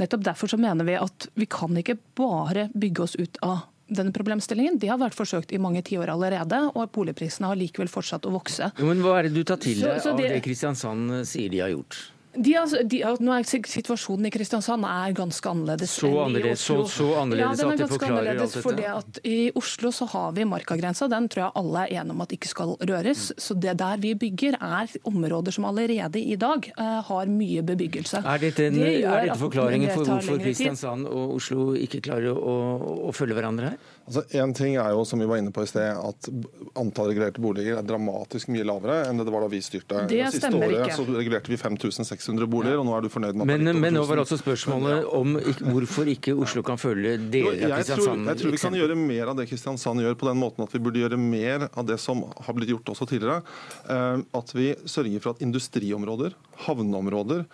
Nettopp Derfor så mener vi at vi kan ikke bare bygge oss ut av denne problemstillingen. Det har vært forsøkt i mange tiår allerede, og boligprisene har likevel fortsatt å vokse. Men Hva er det du tar til deg av det Kristiansand sier de har gjort? De, altså, de, nå er Situasjonen i Kristiansand er ganske annerledes så annerledes, så, så annerledes ja, at det forklarer alt dette? Fordi at I Oslo så har vi markagrensa. Den tror jeg alle er enige om at ikke skal røres. Mm. Så det der vi bygger, er områder som allerede i dag uh, har mye bebyggelse. Er dette, en, det er dette forklaringen for hvorfor Kristiansand og Oslo ikke klarer å, å følge hverandre her? Altså, en ting er jo, som vi var inne på i sted, at antall regulerte boliger er dramatisk mye lavere enn det det var da vi styrte. Det, det siste året ikke. så regulerte vi 5600 boliger, og nå er du fornøyd med Men, men nå var også spørsmålet om hvorfor ikke Oslo kan følge deler av Kristiansand? Jeg tror, vi kan gjøre mer av det Kristiansand gjør, på den måten at vi burde gjøre mer av det som har blitt gjort også tidligere. Eh, at vi sørger for at industriområder, havneområder,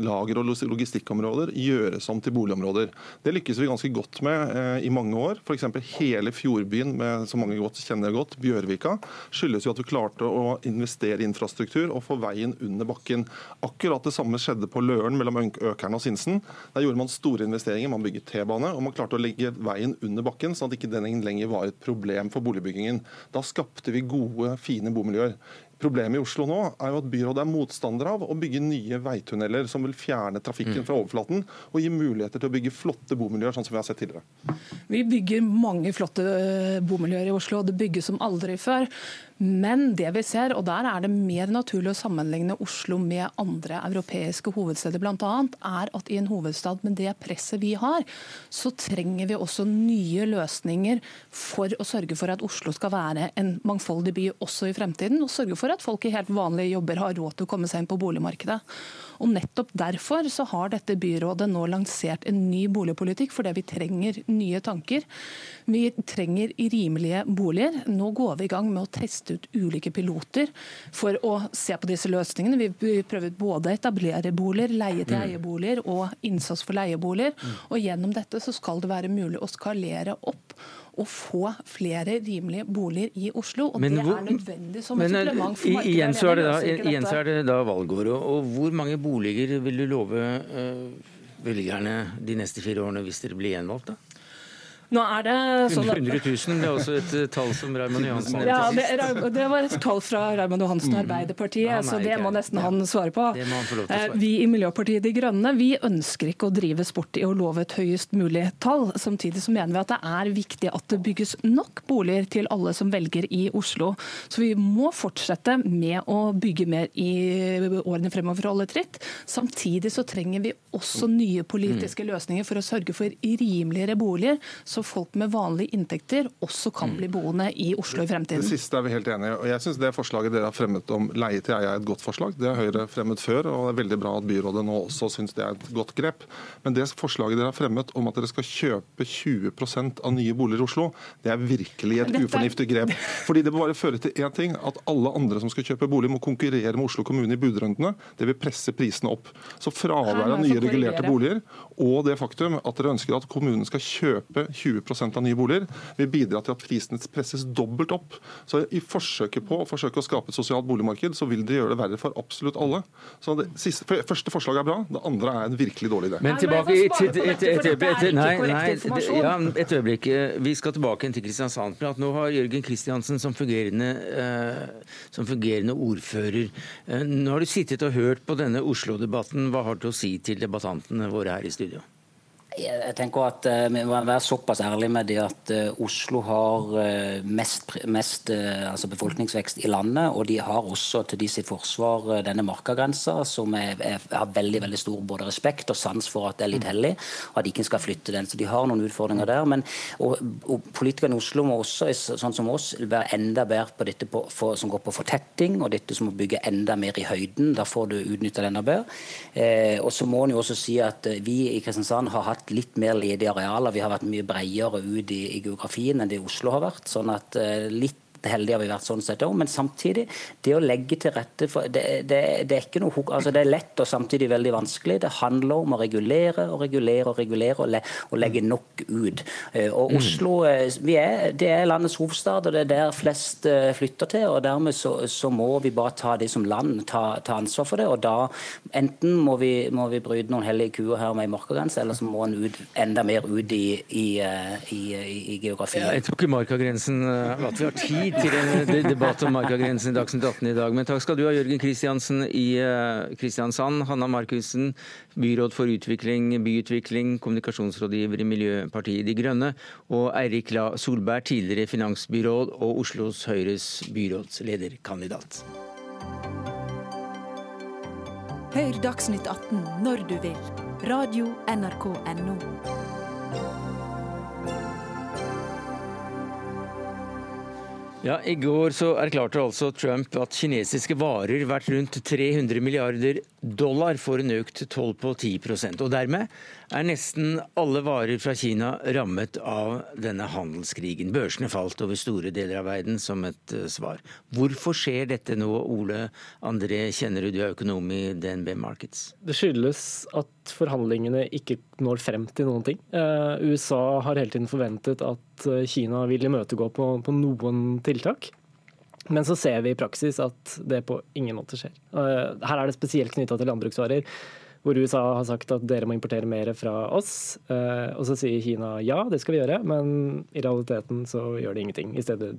lager- og logistikkområder gjøres om til boligområder. Det lykkes vi ganske godt med eh, i mange år. Eksempel hele fjordbyen med så mange godt kjenner godt, Bjørvika, skyldes jo at vi klarte å investere i infrastruktur og få veien under bakken. Akkurat det samme skjedde på Løren mellom Økern og Sinsen. Der gjorde man store investeringer, man bygget T-bane, og man klarte å legge veien under bakken, sånn at ikke den lenger var et problem for boligbyggingen. Da skapte vi gode, fine bomiljøer. Problemet i Oslo nå er jo at byrådet er motstander av å bygge nye veitunneler som vil fjerne trafikken mm. fra overflaten og gi muligheter til å bygge flotte bomiljøer, sånn som vi har sett tidligere. Vi bygger mange flotte eh, bomiljøer i Oslo, og det bygges som aldri før. Men det vi ser, og der er det mer naturlig å sammenligne Oslo med andre europeiske hovedsteder bl.a., er at i en hovedstad med det presset vi har, så trenger vi også nye løsninger for å sørge for at Oslo skal være en mangfoldig by også i fremtiden. Og sørge for at folk i helt vanlige jobber har råd til å komme seg inn på boligmarkedet. Og Nettopp derfor så har dette byrådet nå lansert en ny boligpolitikk, fordi vi trenger nye tanker. Vi trenger rimelige boliger. Nå går vi i gang med å teste ut ulike piloter for å se på disse løsningene. Vi prøver både å etablere boliger, leie til mm. eieboliger og innsats for leieboliger. Mm. Og Gjennom dette så skal det være mulig å skalere opp å få flere rimelige boliger i Oslo. og men, Det er nødvendig som et supplement for markedet. Igjen så, er det da, igjen så er det da valgår. Og hvor mange boliger vil du love uh, velgerne de neste fire årene hvis dere blir gjenvalgt? da? Nå er det sånn 100 000 det er også et eh, tall som Raymond Johansen nevnte ja, det, det, var et tall fra Raymond Johansen og mm. Arbeiderpartiet, mm. så det må nesten han svare på. svare. Eh, vi i Miljøpartiet De Grønne vi ønsker ikke å drive sport i å love et høyest mulig tall. Samtidig så mener vi at det er viktig at det bygges nok boliger til alle som velger i Oslo. Så vi må fortsette med å bygge mer i årene fremover for å holde tritt. Samtidig så trenger vi også nye politiske mm. løsninger for å sørge for rimeligere boliger så folk med vanlige inntekter også kan bli boende i Oslo i fremtiden. Det siste er vi helt enige i. og jeg synes Det forslaget dere har fremmet om leie til eie er et godt forslag. Det har Høyre fremmet før, og det er veldig bra at byrådet nå også syns det er et godt grep. Men det forslaget dere har fremmet om at dere skal kjøpe 20% av nye boliger i Oslo, det er virkelig et ufornuftig grep. Fordi det bare føre til én ting, at alle andre som skal kjøpe bolig, må konkurrere med Oslo kommune i budrundene. Det vil presse prisene opp. Så fraværet av nye regulerte boliger og det faktum at dere ønsker at kommunen skal kjøpe 20 20% av nye boliger, vil bidra til at prisene presses dobbelt opp. Så I forsøket på å forsøke å skape et sosialt boligmarked, så vil det gjøre det verre for absolutt alle. Så det siste, første forslaget er bra, det andre er en virkelig dårlig idé. Men tilbake et, et, et, nei, nei, ja, et øyeblikk. Vi skal tilbake til Kristiansand. Nå har Jørgen Kristiansen som fungerende, uh, som fungerende ordfører. Uh, nå har du sittet og hørt på denne Oslo-debatten. Hva har du å si til debattantene våre her i studio? Jeg tenker at uh, Vi må være såpass ærlige med det at uh, Oslo har uh, mest, mest altså befolkningsvekst i landet. Og de har også til de sitt forsvar denne markagrensa, som jeg, jeg, har veldig veldig stor både respekt og sans for at det er litt hellig. Og at de ikke skal flytte den. Så de har noen utfordringer der. Men og, og politikerne i Oslo må også, sånn som oss, være enda bedre på dette på, for, som går på fortetting, og dette som å bygge enda mer i høyden. Da får du utnytta det enda bedre. og så må en jo også si at vi i Kristiansand har hatt litt mer ledige arealer. Vi har vært mye bredere ut i, i geografien enn det Oslo har vært. sånn at uh, litt heldige har vi vært sånn sett òg. Men samtidig, det å legge til rette for det, det, det, er ikke noe, altså det er lett og samtidig veldig vanskelig. Det handler om å regulere og regulere og regulere og, le, og legge nok ut. Eh, og mm. Oslo eh, er, det er landets hovedstad, og det er der flest eh, flytter til. og Dermed så, så må vi bare ta det som land, ta, ta, ansvar for det. og da Enten må vi, må vi bryte noen hellige kuer her med markagrense, eller så må en ut, enda mer ut i, i, i, i geografien. Ja, jeg tror ikke markagrensen at vi har tid til en debatt om markagrensen i Dagsnytt 18 i dag. Men takk skal du ha, Jørgen Kristiansen i eh, Kristiansand. Hanna Markussen, byråd for utvikling, byutvikling, kommunikasjonsrådgiver i Miljøpartiet De Grønne. Og Eirik La Solberg, tidligere finansbyråd og Oslos Høyres byrådslederkandidat. Hør Dagsnytt 18 når du vil. Radio NRK Radio.nrk.no. Ja, I går så erklarte altså Trump at kinesiske varer verdt rundt 300 milliarder dollar får en økt toll på 10 og Dermed er nesten alle varer fra Kina rammet av denne handelskrigen. Børsene falt over store deler av verden som et eh, svar. Hvorfor skjer dette nå, Ole André Kjennerud, du er økonom i DNB Markets? Det skyldes at forhandlingene ikke når frem til noen ting. Uh, USA har hele tiden forventet at eh, Kina vil imøtegå på, på noen tiltak. Men så ser vi i praksis at det på ingen måte skjer. Her er det spesielt knytta til landbruksvarer hvor USA har sagt at dere må importere mer fra oss. Og så sier Kina ja, det skal vi gjøre, men i realiteten så gjør det ingenting. I stedet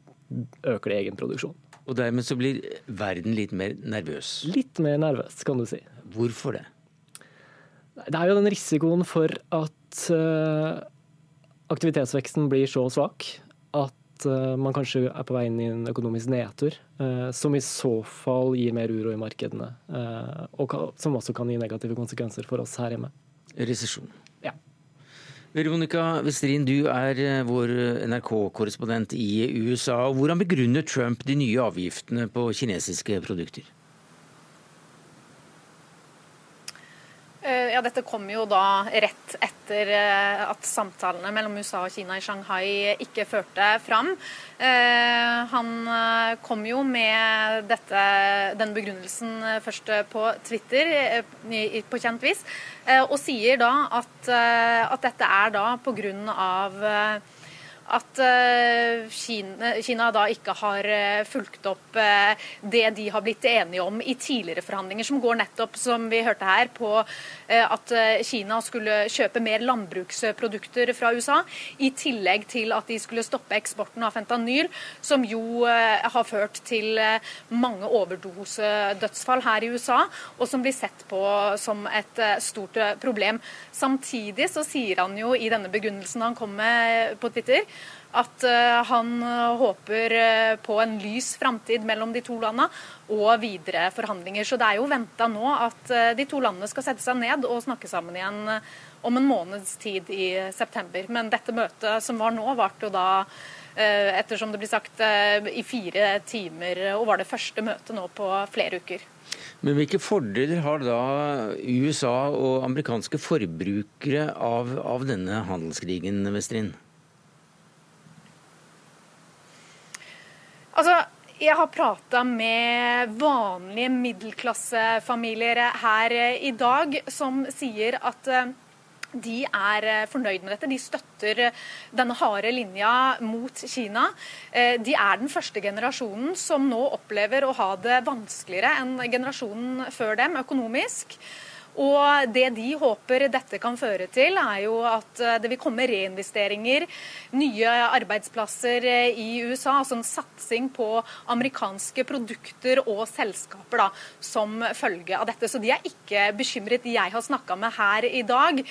øker det egen produksjon. Og dermed så blir verden litt mer nervøs? Litt mer nervøs, kan du si. Hvorfor det? Det er jo den risikoen for at aktivitetsveksten blir så svak at eh, man kanskje er på vei inn i en økonomisk nedtur, eh, som i så fall gir mer uro i markedene. Eh, og som også kan gi negative konsekvenser for oss her hjemme. Resesjon. Ja. Veronica Westrin, du er vår NRK-korrespondent i USA. Hvordan begrunner Trump de nye avgiftene på kinesiske produkter? Ja, Dette kom jo da rett etter eh, at samtalene mellom USA og Kina i Shanghai ikke førte fram. Eh, han eh, kom jo med dette, den begrunnelsen først på Twitter, på kjent vis, og sier da at, at dette er da pga at eh, Kina, da ikke har eh, fulgt opp eh, det de har blitt enige om i tidligere forhandlinger, som går nettopp, som vi hørte her, på at Kina skulle kjøpe mer landbruksprodukter fra USA, i tillegg til at de skulle stoppe eksporten av fentanyl, som jo har ført til mange overdosedødsfall her i USA, og som blir sett på som et stort problem. Samtidig så sier han jo i denne begrunnelsen han kom med på Twitter, at eh, han eh, håper eh, på en lys framtid mellom de to landene og videre forhandlinger. Så det er jo venta nå at de to landene skal sette seg ned og snakke sammen igjen om en måneds tid i september. Men dette møtet som var nå, varte jo da ettersom det blir sagt, i fire timer, og var det første møtet nå på flere uker. Men hvilke fordeler har da USA og amerikanske forbrukere av, av denne handelskrigen, Vestrin? Altså, jeg har prata med vanlige middelklassefamilier her i dag som sier at eh, de er eh, fornøyd med dette. De støtter denne harde linja mot Kina. Eh, de er den første generasjonen som nå opplever å ha det vanskeligere enn generasjonen før dem økonomisk. Og Det de håper dette kan føre til, er jo at eh, det vil komme reinvesteringer, nye arbeidsplasser eh, i USA. Altså en satsing på amerikanske produkter og selskaper da, som følge av dette. Så de er ikke bekymret, jeg har snakka med her i dag.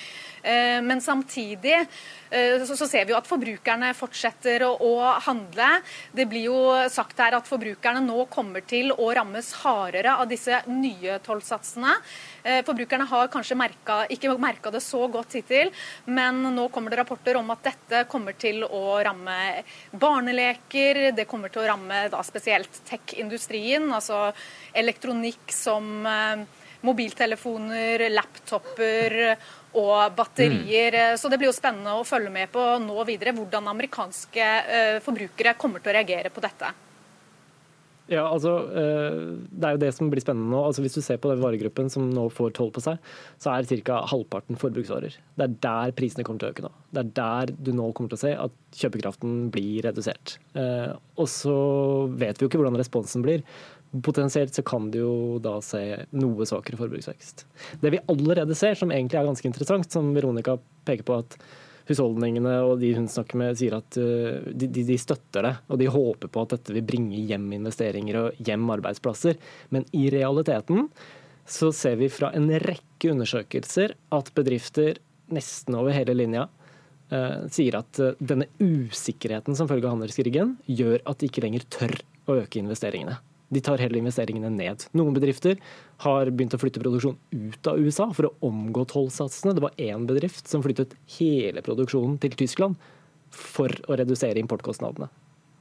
Eh, men samtidig så ser vi jo at forbrukerne fortsetter å handle. Det blir jo sagt her at forbrukerne nå kommer til å rammes hardere av disse nye tollsatsene. Eh, forbrukerne har kanskje merket, ikke merka det så godt hittil, men nå kommer det rapporter om at dette kommer til å ramme barneleker. Det kommer til å ramme da spesielt tech-industrien, altså elektronikk som eh, mobiltelefoner, laptoper og batterier. Mm. Så det blir jo spennende å følge med på nå videre hvordan amerikanske eh, forbrukere kommer til å reagere på dette. Ja, altså, eh, Det er jo det som blir spennende nå. Altså, hvis du ser på den varegruppen som nå får toll på seg, så er ca. halvparten forbruksvarer. Det er der prisene kommer til å øke nå. Det er der du nå kommer til å se at kjøpekraften blir redusert. Eh, og så vet vi jo ikke hvordan responsen blir. Potensielt så kan du jo da se noe svakere forbruksvekst. Det vi allerede ser, som egentlig er ganske interessant, som Veronica peker på at husholdningene og de hun snakker med, sier at uh, de, de, støtter det. Og de håper på at dette vil bringe hjem investeringer og hjem arbeidsplasser. Men i realiteten så ser vi fra en rekke undersøkelser at bedrifter nesten over hele linja uh, sier at uh, denne usikkerheten som følge av handelskrigen gjør at de ikke lenger tør å øke investeringene. De tar heller investeringene ned. Noen bedrifter har begynt å flytte produksjon ut av USA for å omgå tollsatsene. Det var én bedrift som flyttet hele produksjonen til Tyskland for å redusere importkostnadene.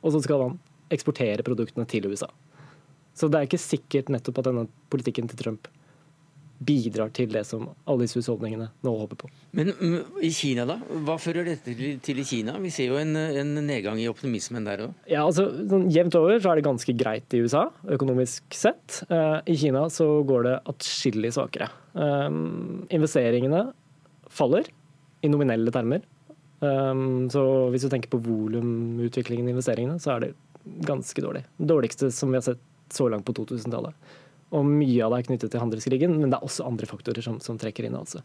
Og så skal man eksportere produktene til USA. Så det er ikke sikkert nettopp at denne politikken til Trump bidrar til det som alle disse husholdningene nå håper på. Men mm, i Kina, da? Hva fører dette til i Kina? Vi ser jo en, en nedgang i optimismen der òg. Ja, altså, sånn, jevnt over så er det ganske greit i USA, økonomisk sett. Eh, I Kina så går det atskillig svakere. Um, investeringene faller i nominelle termer. Um, så hvis du tenker på volumutviklingen i investeringene, så er det ganske dårlig. Dårligste som vi har sett så langt på 2000-tallet. Og mye av det er knyttet til handelskrigen, men det er også andre faktorer som, som trekker inn. altså.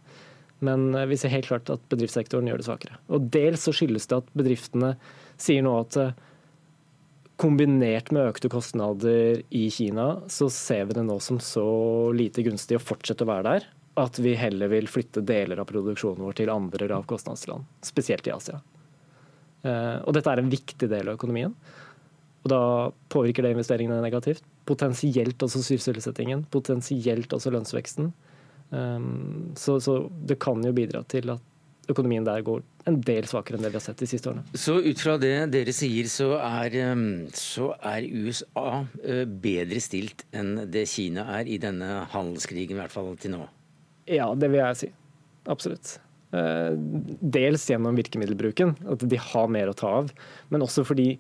Men vi ser helt klart at bedriftssektoren gjør det svakere. Og dels så skyldes det at bedriftene sier nå at kombinert med økte kostnader i Kina, så ser vi det nå som så lite gunstig å fortsette å være der at vi heller vil flytte deler av produksjonen vår til andre lavkostnadsland, spesielt i Asia. Eh, og dette er en viktig del av økonomien. Og da påvirker det investeringene negativt. Potensielt også sysselsettingen, potensielt også lønnsveksten. Um, så, så det kan jo bidra til at økonomien der går en del svakere enn det vi har sett de siste årene. Så ut fra det dere sier, så er, eh, så er USA bedre stilt enn det Kina er i denne handelskrigen, i hvert fall til nå? Ja, det vil jeg si. Absolutt. Eh, dels gjennom virkemiddelbruken, at de har mer å ta av. Men også fordi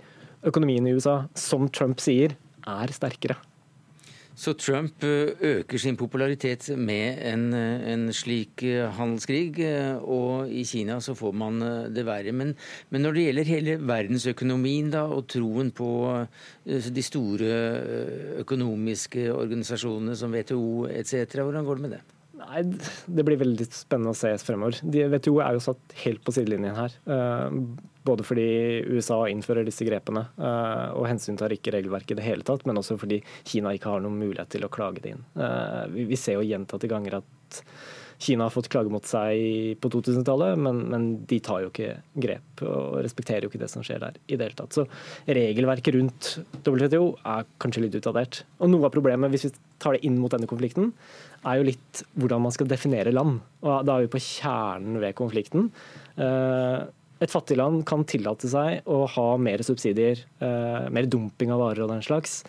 økonomien i USA, som Trump sier, er sterkere. Så Trump eh, øker sin popularitet med en, eh, en, slik handelskrig, og i Kina så får man det verre. Men, men, når det gjelder hele verdensøkonomien da, og troen på de store økonomiske organisasjonene som WTO etc., hvordan går det med det? Nei, Det blir veldig spennende å se fremover. De, WTO er jo satt helt på sidelinjen her. Uh, både fordi USA innfører disse grepene uh, og hensyntar ikke regelverket i det hele tatt, men også fordi Kina ikke har noen mulighet til å klage det inn. Vi, vi, ser jo gjentatte ganger at Kina har fått klage mot seg på 2000-tallet, men, men, de tar jo ikke grep og respekterer jo ikke det som skjer der i det hele tatt. Så regelverket rundt WTO er kanskje litt utdatert. Og noe av problemet, hvis vi tar det inn mot denne konflikten, er jo litt hvordan man skal definere land. Og da er vi på kjernen ved konflikten. Eh, et fattig land kan tillate seg å ha mer subsidier, eh, mer dumping av varer og den slags,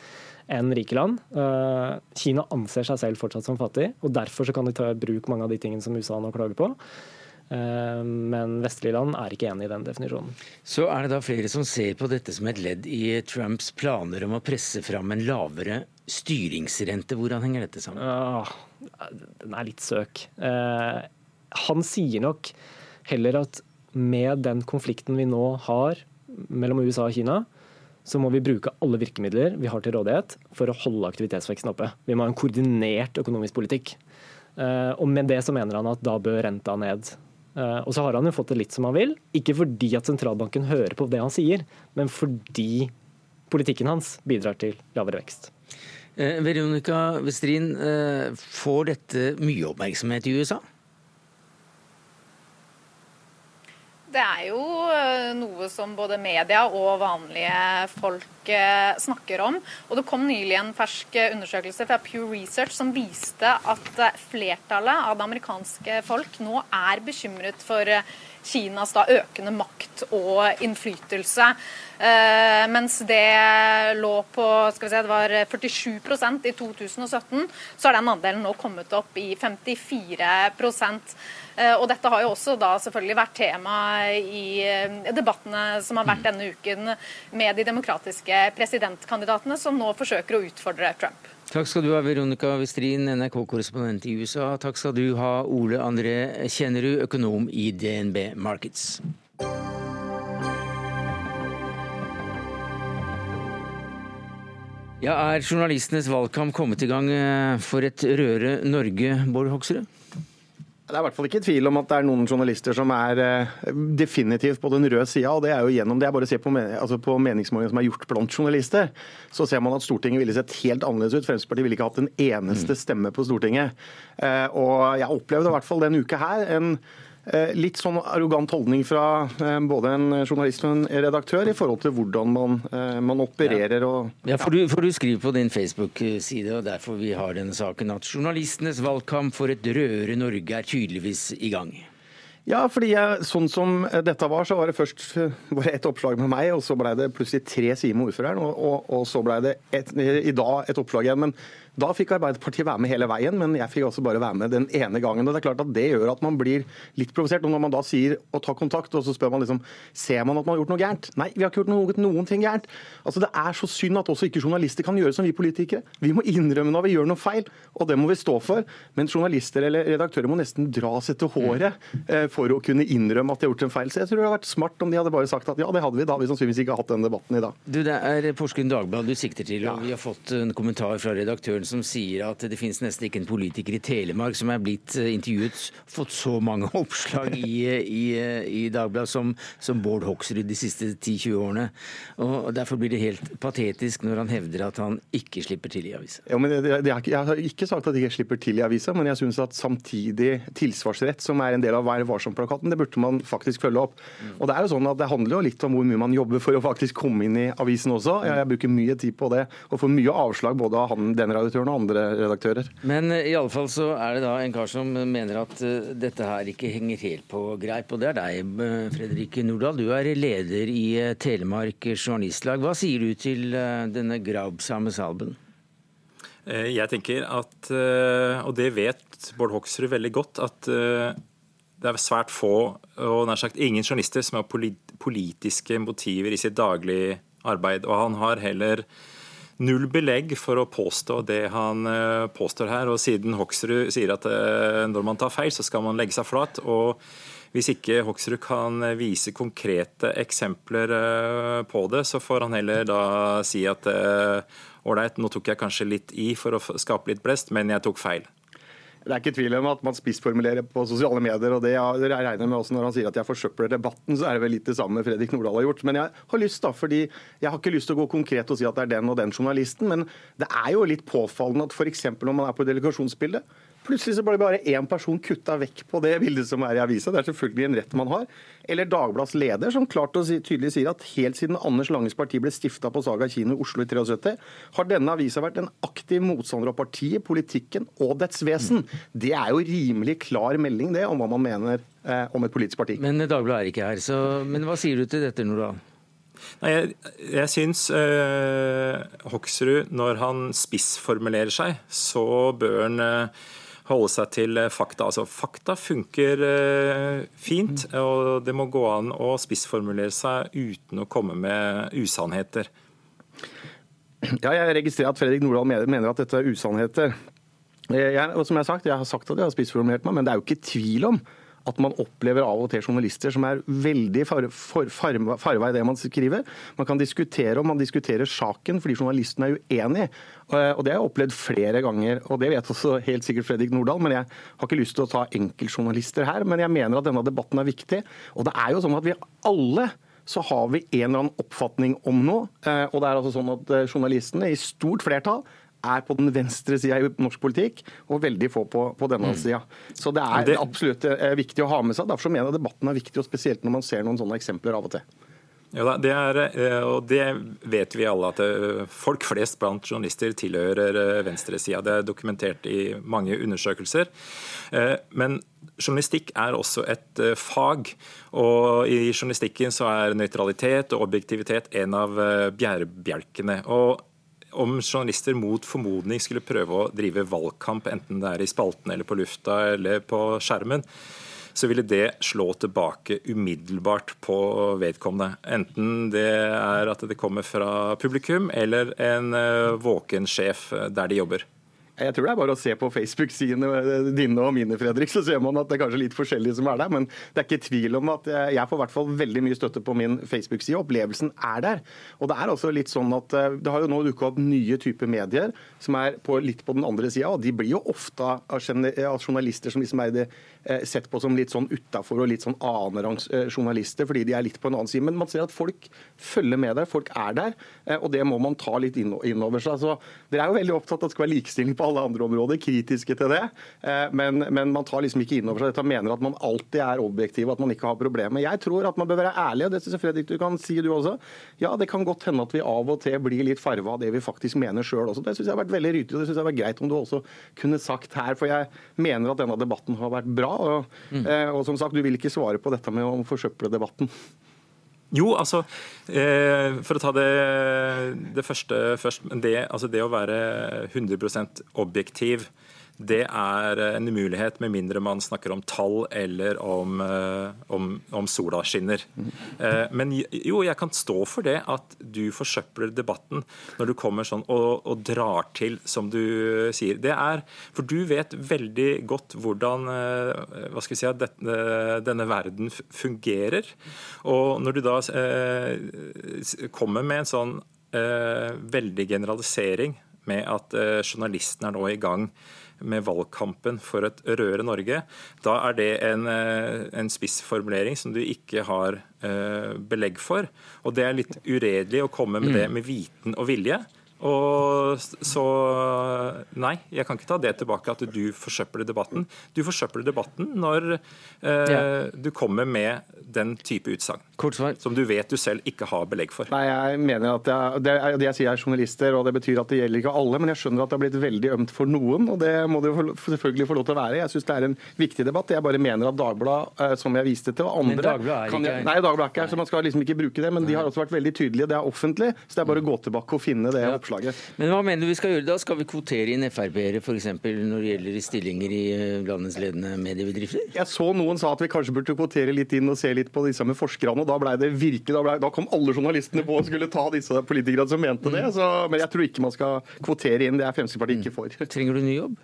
enn rike land. Eh, Kina anser seg selv fortsatt som fattig, og derfor kan de ta i bruk mange av de tingene som USA nå klager på. Men vestlige land er ikke enig i den definisjonen. Så er det da flere som ser på dette som et ledd i Trumps planer om å presse fram en lavere styringsrente. Hvordan henger dette sammen? Ja, den er litt søk. Eh, han sier nok heller at med den konflikten vi nå har mellom USA og Kina, så må vi bruke alle virkemidler vi har til rådighet for å holde aktivitetsveksten oppe. Vi må ha en koordinert økonomisk politikk. Eh, og med det så mener han at da bør renta ned. Eh, og så har han jo fått det litt som han vil. Ikke fordi at sentralbanken hører på det han sier, men fordi politikken hans bidrar til lavere vekst. Eh, Veronica Westrin, eh, får dette mye oppmerksomhet i USA? Det er jo eh, noe som både media og vanlige folk snakker om. Og Det kom nylig en fersk undersøkelse fra Pew Research som viste at flertallet av det amerikanske folk nå er bekymret for Kinas da økende makt og innflytelse. Uh, mens det lå på skal vi se, det var 47% i 2017, så har den andelen nå kommet opp i 54 uh, Og dette har jo også da selvfølgelig vært tema i uh, debattene som har vært denne uken med de demokratiske presidentkandidatene, som nå forsøker å utfordre Trump. Takk skal du ha, Veronica Westrin, NRK-korrespondent i USA. Takk skal du ha, Ole André Kjennerud, økonom i DNB Markets. Ja, Er journalistenes valgkamp kommet i gang eh, for et røre Norge, Bård Hoksrud? Det er i hvert fall ikke tvil om at det er noen journalister som er eh, definitivt på den røde sida. Og det er jo gjennom det. Jeg bare ser på, altså på meningsmålingene som er gjort blant journalister, så ser man at Stortinget ville sett helt annerledes ut. Fremskrittspartiet ville ikke hatt en eneste mm. stemme på Stortinget. Eh, og jeg opplevde i hvert fall denne uka her en litt sånn arrogant holdning fra eh, både en journalist og en redaktør i forhold til hvordan man, eh, man opererer. Og, ja. ja for, du, for, du, skriver på din Facebook-side, og derfor vi har denne saken, at journalistenes valgkamp for et rødere Norge er tydeligvis i gang. Ja, fordi jeg, sånn som dette var, så var det først bare ett oppslag med meg, og så ble det plutselig tre sider med ordføreren, og, og, og så ble det et, i dag et oppslag igjen. Men Da fikk Arbeiderpartiet være med hele veien, men jeg fikk også bare være med den ene gangen. og det er klart at det gjør at man blir litt provosert. Og når man da sier å ta kontakt, og så spør man liksom ser man at man har gjort noe gærent. Nei, vi har ikke gjort noe, noen ting gærent. Altså Det er så synd at også ikke journalister kan gjøre som vi politikere. Vi må innrømme når vi gjør noe feil, og det må vi stå for. Men journalister eller redaktører må nesten dras etter håret eh, for å kunne innrømme at de har gjort en feil. Så jeg tror det hadde vært smart om de hadde bare sagt at ja, det hadde vi. Da vi sannsynligvis ikke hatt den debatten i dag. Du, Det er Porsgrunn Dagblad du sikter til, og vi har fått en kommentar fra redaktøren som sier at det finnes nesten ikke en politiker i Telemark som er blitt eh, intervjuet, fått så mange oppslag i, i, i Dagbladet som, som Bård Hoksrud de siste 10-20 årene. Og Derfor blir det helt patetisk når han hevder at han ikke slipper til i avisa. Ja, men det, det jeg har ikke sagt at jeg ikke slipper til i avisa, men jeg syns at samtidig tilsvarsrett, som er en del av Vær varsom-plakaten, det burde man faktisk følge opp. Og Det er jo sånn at det handler jo litt om hvor mye man jobber for å faktisk komme inn i avisen også. Jeg, jeg bruker mye tid på det, og får mye avslag både av han, den redaktøren og andre redaktører. Men eh, i alle fall så er det da en kar som mener at uh, dette her ikke henger helt på greip, og det er deg, eh, Fredrik Nordahl. Du er leder i Telemark Journalistlag. Hva sier du til denne graubsame salben? Jeg tenker at, og det vet Bård Hoksrud veldig godt, at det er svært få, og nær sagt ingen journalister, som har politiske motiver i sitt daglige arbeid. Og han har heller null belegg for å påstå det han påstår her. Og siden Hoksrud sier at når man tar feil, så skal man legge seg flat. og hvis ikke Hoksrud kan vise konkrete eksempler på det, så får han heller da si at ålreit, nå tok jeg kanskje litt i for å skape litt blest, men jeg tok feil. Det er ikke tvil om at man spissformulerer på sosiale medier. og det jeg regner med også Når han sier at jeg forsøpler debatten, så er det vel litt det samme Fredrik Nordahl har gjort. Men jeg har lyst da, fordi jeg har ikke lyst til å gå konkret og si at det er den og den journalisten. Men det er jo litt påfallende at f.eks. når man er på delegasjonsbildet, Plutselig så ble bare én person kutta vekk på det bildet som er i avisa. Det er selvfølgelig en rett man har. Eller Dagbladets leder, som klart og tydelig sier at helt siden Anders Langes parti ble stifta på Saga kino i Oslo i 73, har denne avisa vært en aktiv motstander av partiet, politikken og dets vesen. Det er jo rimelig klar melding, det, om hva man mener eh, om et politisk parti. Men Dagbladet er ikke her, så Men hva sier du til dette, Nordahl? Nei, jeg, jeg syns eh, Hoksrud, når han spissformulerer seg, så bør han eh, holde seg til fakta. Altså, fakta funker eh, fint, og det må gå an å spissformulere seg uten å komme med usannheter. Ja, jeg registrerer at Fredrik Nordahl mener at dette er usannheter. Jeg, som Jeg har sagt, jeg har sagt at jeg har spissformulert meg, men det er jo ikke tvil om at man opplever av og til journalister som er veldig farvei far, far, far, i det man skriver. Man kan diskutere om man diskuterer saken fordi journalisten er uenig. Og Det har jeg opplevd flere ganger, og det vet også helt sikkert Fredrik Nordahl. Men jeg har ikke lyst til å ta enkeltjournalister her. Men jeg mener at denne debatten er viktig. Og det er jo sånn at vi alle så har vi en eller annen oppfatning om noe. Og det er altså sånn at journalistene i stort flertall er på den venstre sida i norsk politikk, og veldig få på, på denne mm. sida. Så det er det... absolutt eh, viktig å ha med seg. Derfor mener jeg debatten er viktig, og spesielt når man ser noen sånne eksempler av og til. Ja, det er, eh, og det vet vi alle, at eh, folk flest blant journalister tilhører venstresida. Det er dokumentert i mange undersøkelser. Men journalistikk er også et fag. Og i journalistikken så er nøytralitet og objektivitet en av bærebjelkene. Og om journalister mot formodning skulle prøve å drive valgkamp, enten det er i spalten eller på lufta eller på skjermen, så ville det slå tilbake umiddelbart på vedkommende. Enten det er at det kommer fra publikum eller en eh, våken sjef der de jobber. Jeg tror det er bare å se på Facebook-sidene eh, dine og mine, Fredrik, så ser man at det er kanskje litt forskjellige som er der. Men det er ikke tvil om at eh, jeg får i hvert fall veldig mye støtte på min Facebook-side. Opplevelsen er der. Og det er også litt sånn at eh, det har jo nå dukka opp nye typer medier som er på, litt på den andre sida. Og de blir jo ofte av journalister som liksom er det, sett på som litt sånn utafor og litt sånn annenrangs journalister, fordi de er litt på en annen side. Men man ser at folk følger med der, folk er der. Og det må man ta litt inn over seg. Så dere er jo veldig opptatt av at det skal være likestilling på alle andre områder, kritiske til det. Eh, men, men man tar liksom ikke inn over seg dette og mener at man alltid er objektiv at man ikke har problemer. Jeg tror at man bør være ærlig, og det synes jeg Fredrik du kan si du også. Ja, det kan godt hende at vi av og til blir litt farva av det vi faktisk mener sjøl også. Det syns jeg har vært veldig ryddig, og det syns jeg har vært greit om du også kunne sagt her. For jeg mener at denne debatten har vært bra. Og, mm. Eh, og som sagt, du vil ikke svare på dette med å forsøple debatten. Jo, altså For å ta det, det første først. Det, altså det å være 100% objektiv det er en umulighet med mindre man snakker om tall eller om, eh, om, om sola skinner. Eh, men jo, jeg kan stå for det at du forsøpler debatten når du kommer sånn og, og drar til, som du sier. Det er, For du vet veldig godt hvordan eh, hva skal vi si, denne, denne verden fungerer. Og når du da kommer med en sånn veldig generalisering med at journalisten er nå i gang med valgkampen for et rødere Norge, da er det en, eh, en spissformulering som du ikke har uh, belegg for. Og det er litt uredelig å komme med det mm. med viten og vilje. Og så Nei, jeg kan ikke ta det tilbake at du forsøpler debatten. Du forsøpler debatten når eh, ja. du kommer med den type utsagn. Som du vet du selv ikke har belegg for. Nei, jeg mener at jeg, det, det, jeg sier er journalister, og det betyr at det gjelder ikke alle. Men jeg skjønner at det har blitt veldig ømt for noen, og det må det jo selvfølgelig få lov til å være. Jeg syns det er en viktig debatt. Jeg bare mener at Dagbladet, eh, som jeg viste til, og andre men Dagbladet er ikke... Nei, Dagbladet er ikke her, så man skal liksom ikke bruke det. Men de har også vært veldig tydelige. Det er offentlig, så det er bare å gå tilbake og finne det ja. Oppslaget. Men hva mener du vi skal gjøre da? Skal vi kvotere inn Frp-ere f.eks. når det gjelder stillinger i eh, landets ledende mediebedrifter? Jeg så noen sa at vi kanskje burde kvotere litt inn og se litt på disse med forskerne. og Da ble det virkelig, da, ble, da kom alle journalistene på og skulle ta disse politikerne som mente det. Så, men jeg tror ikke man skal kvotere inn. Det er Fremskrittspartiet ikke for. Trenger du ny jobb?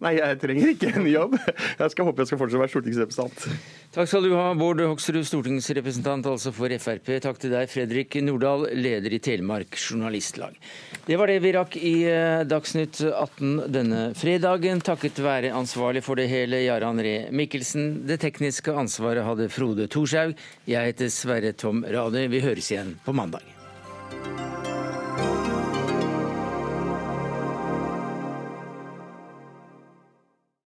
Nei, jeg trenger ikke en jobb. Jeg skal håpe jeg skal fortsette å være stortingsrepresentant. Takk skal du ha, Bård Hoksrud, stortingsrepresentant altså for Frp. Takk til deg, Fredrik Nordahl, leder i Telemark Journalistlag. Det var det vi rakk i eh, Dagsnytt 18 denne fredagen, takket være ansvarlig for det hele, Jarand Ree Mikkelsen. Det tekniske ansvaret hadde Frode Thorshaug. Jeg heter Sverre Tom Rade. Vi høres igjen på mandag.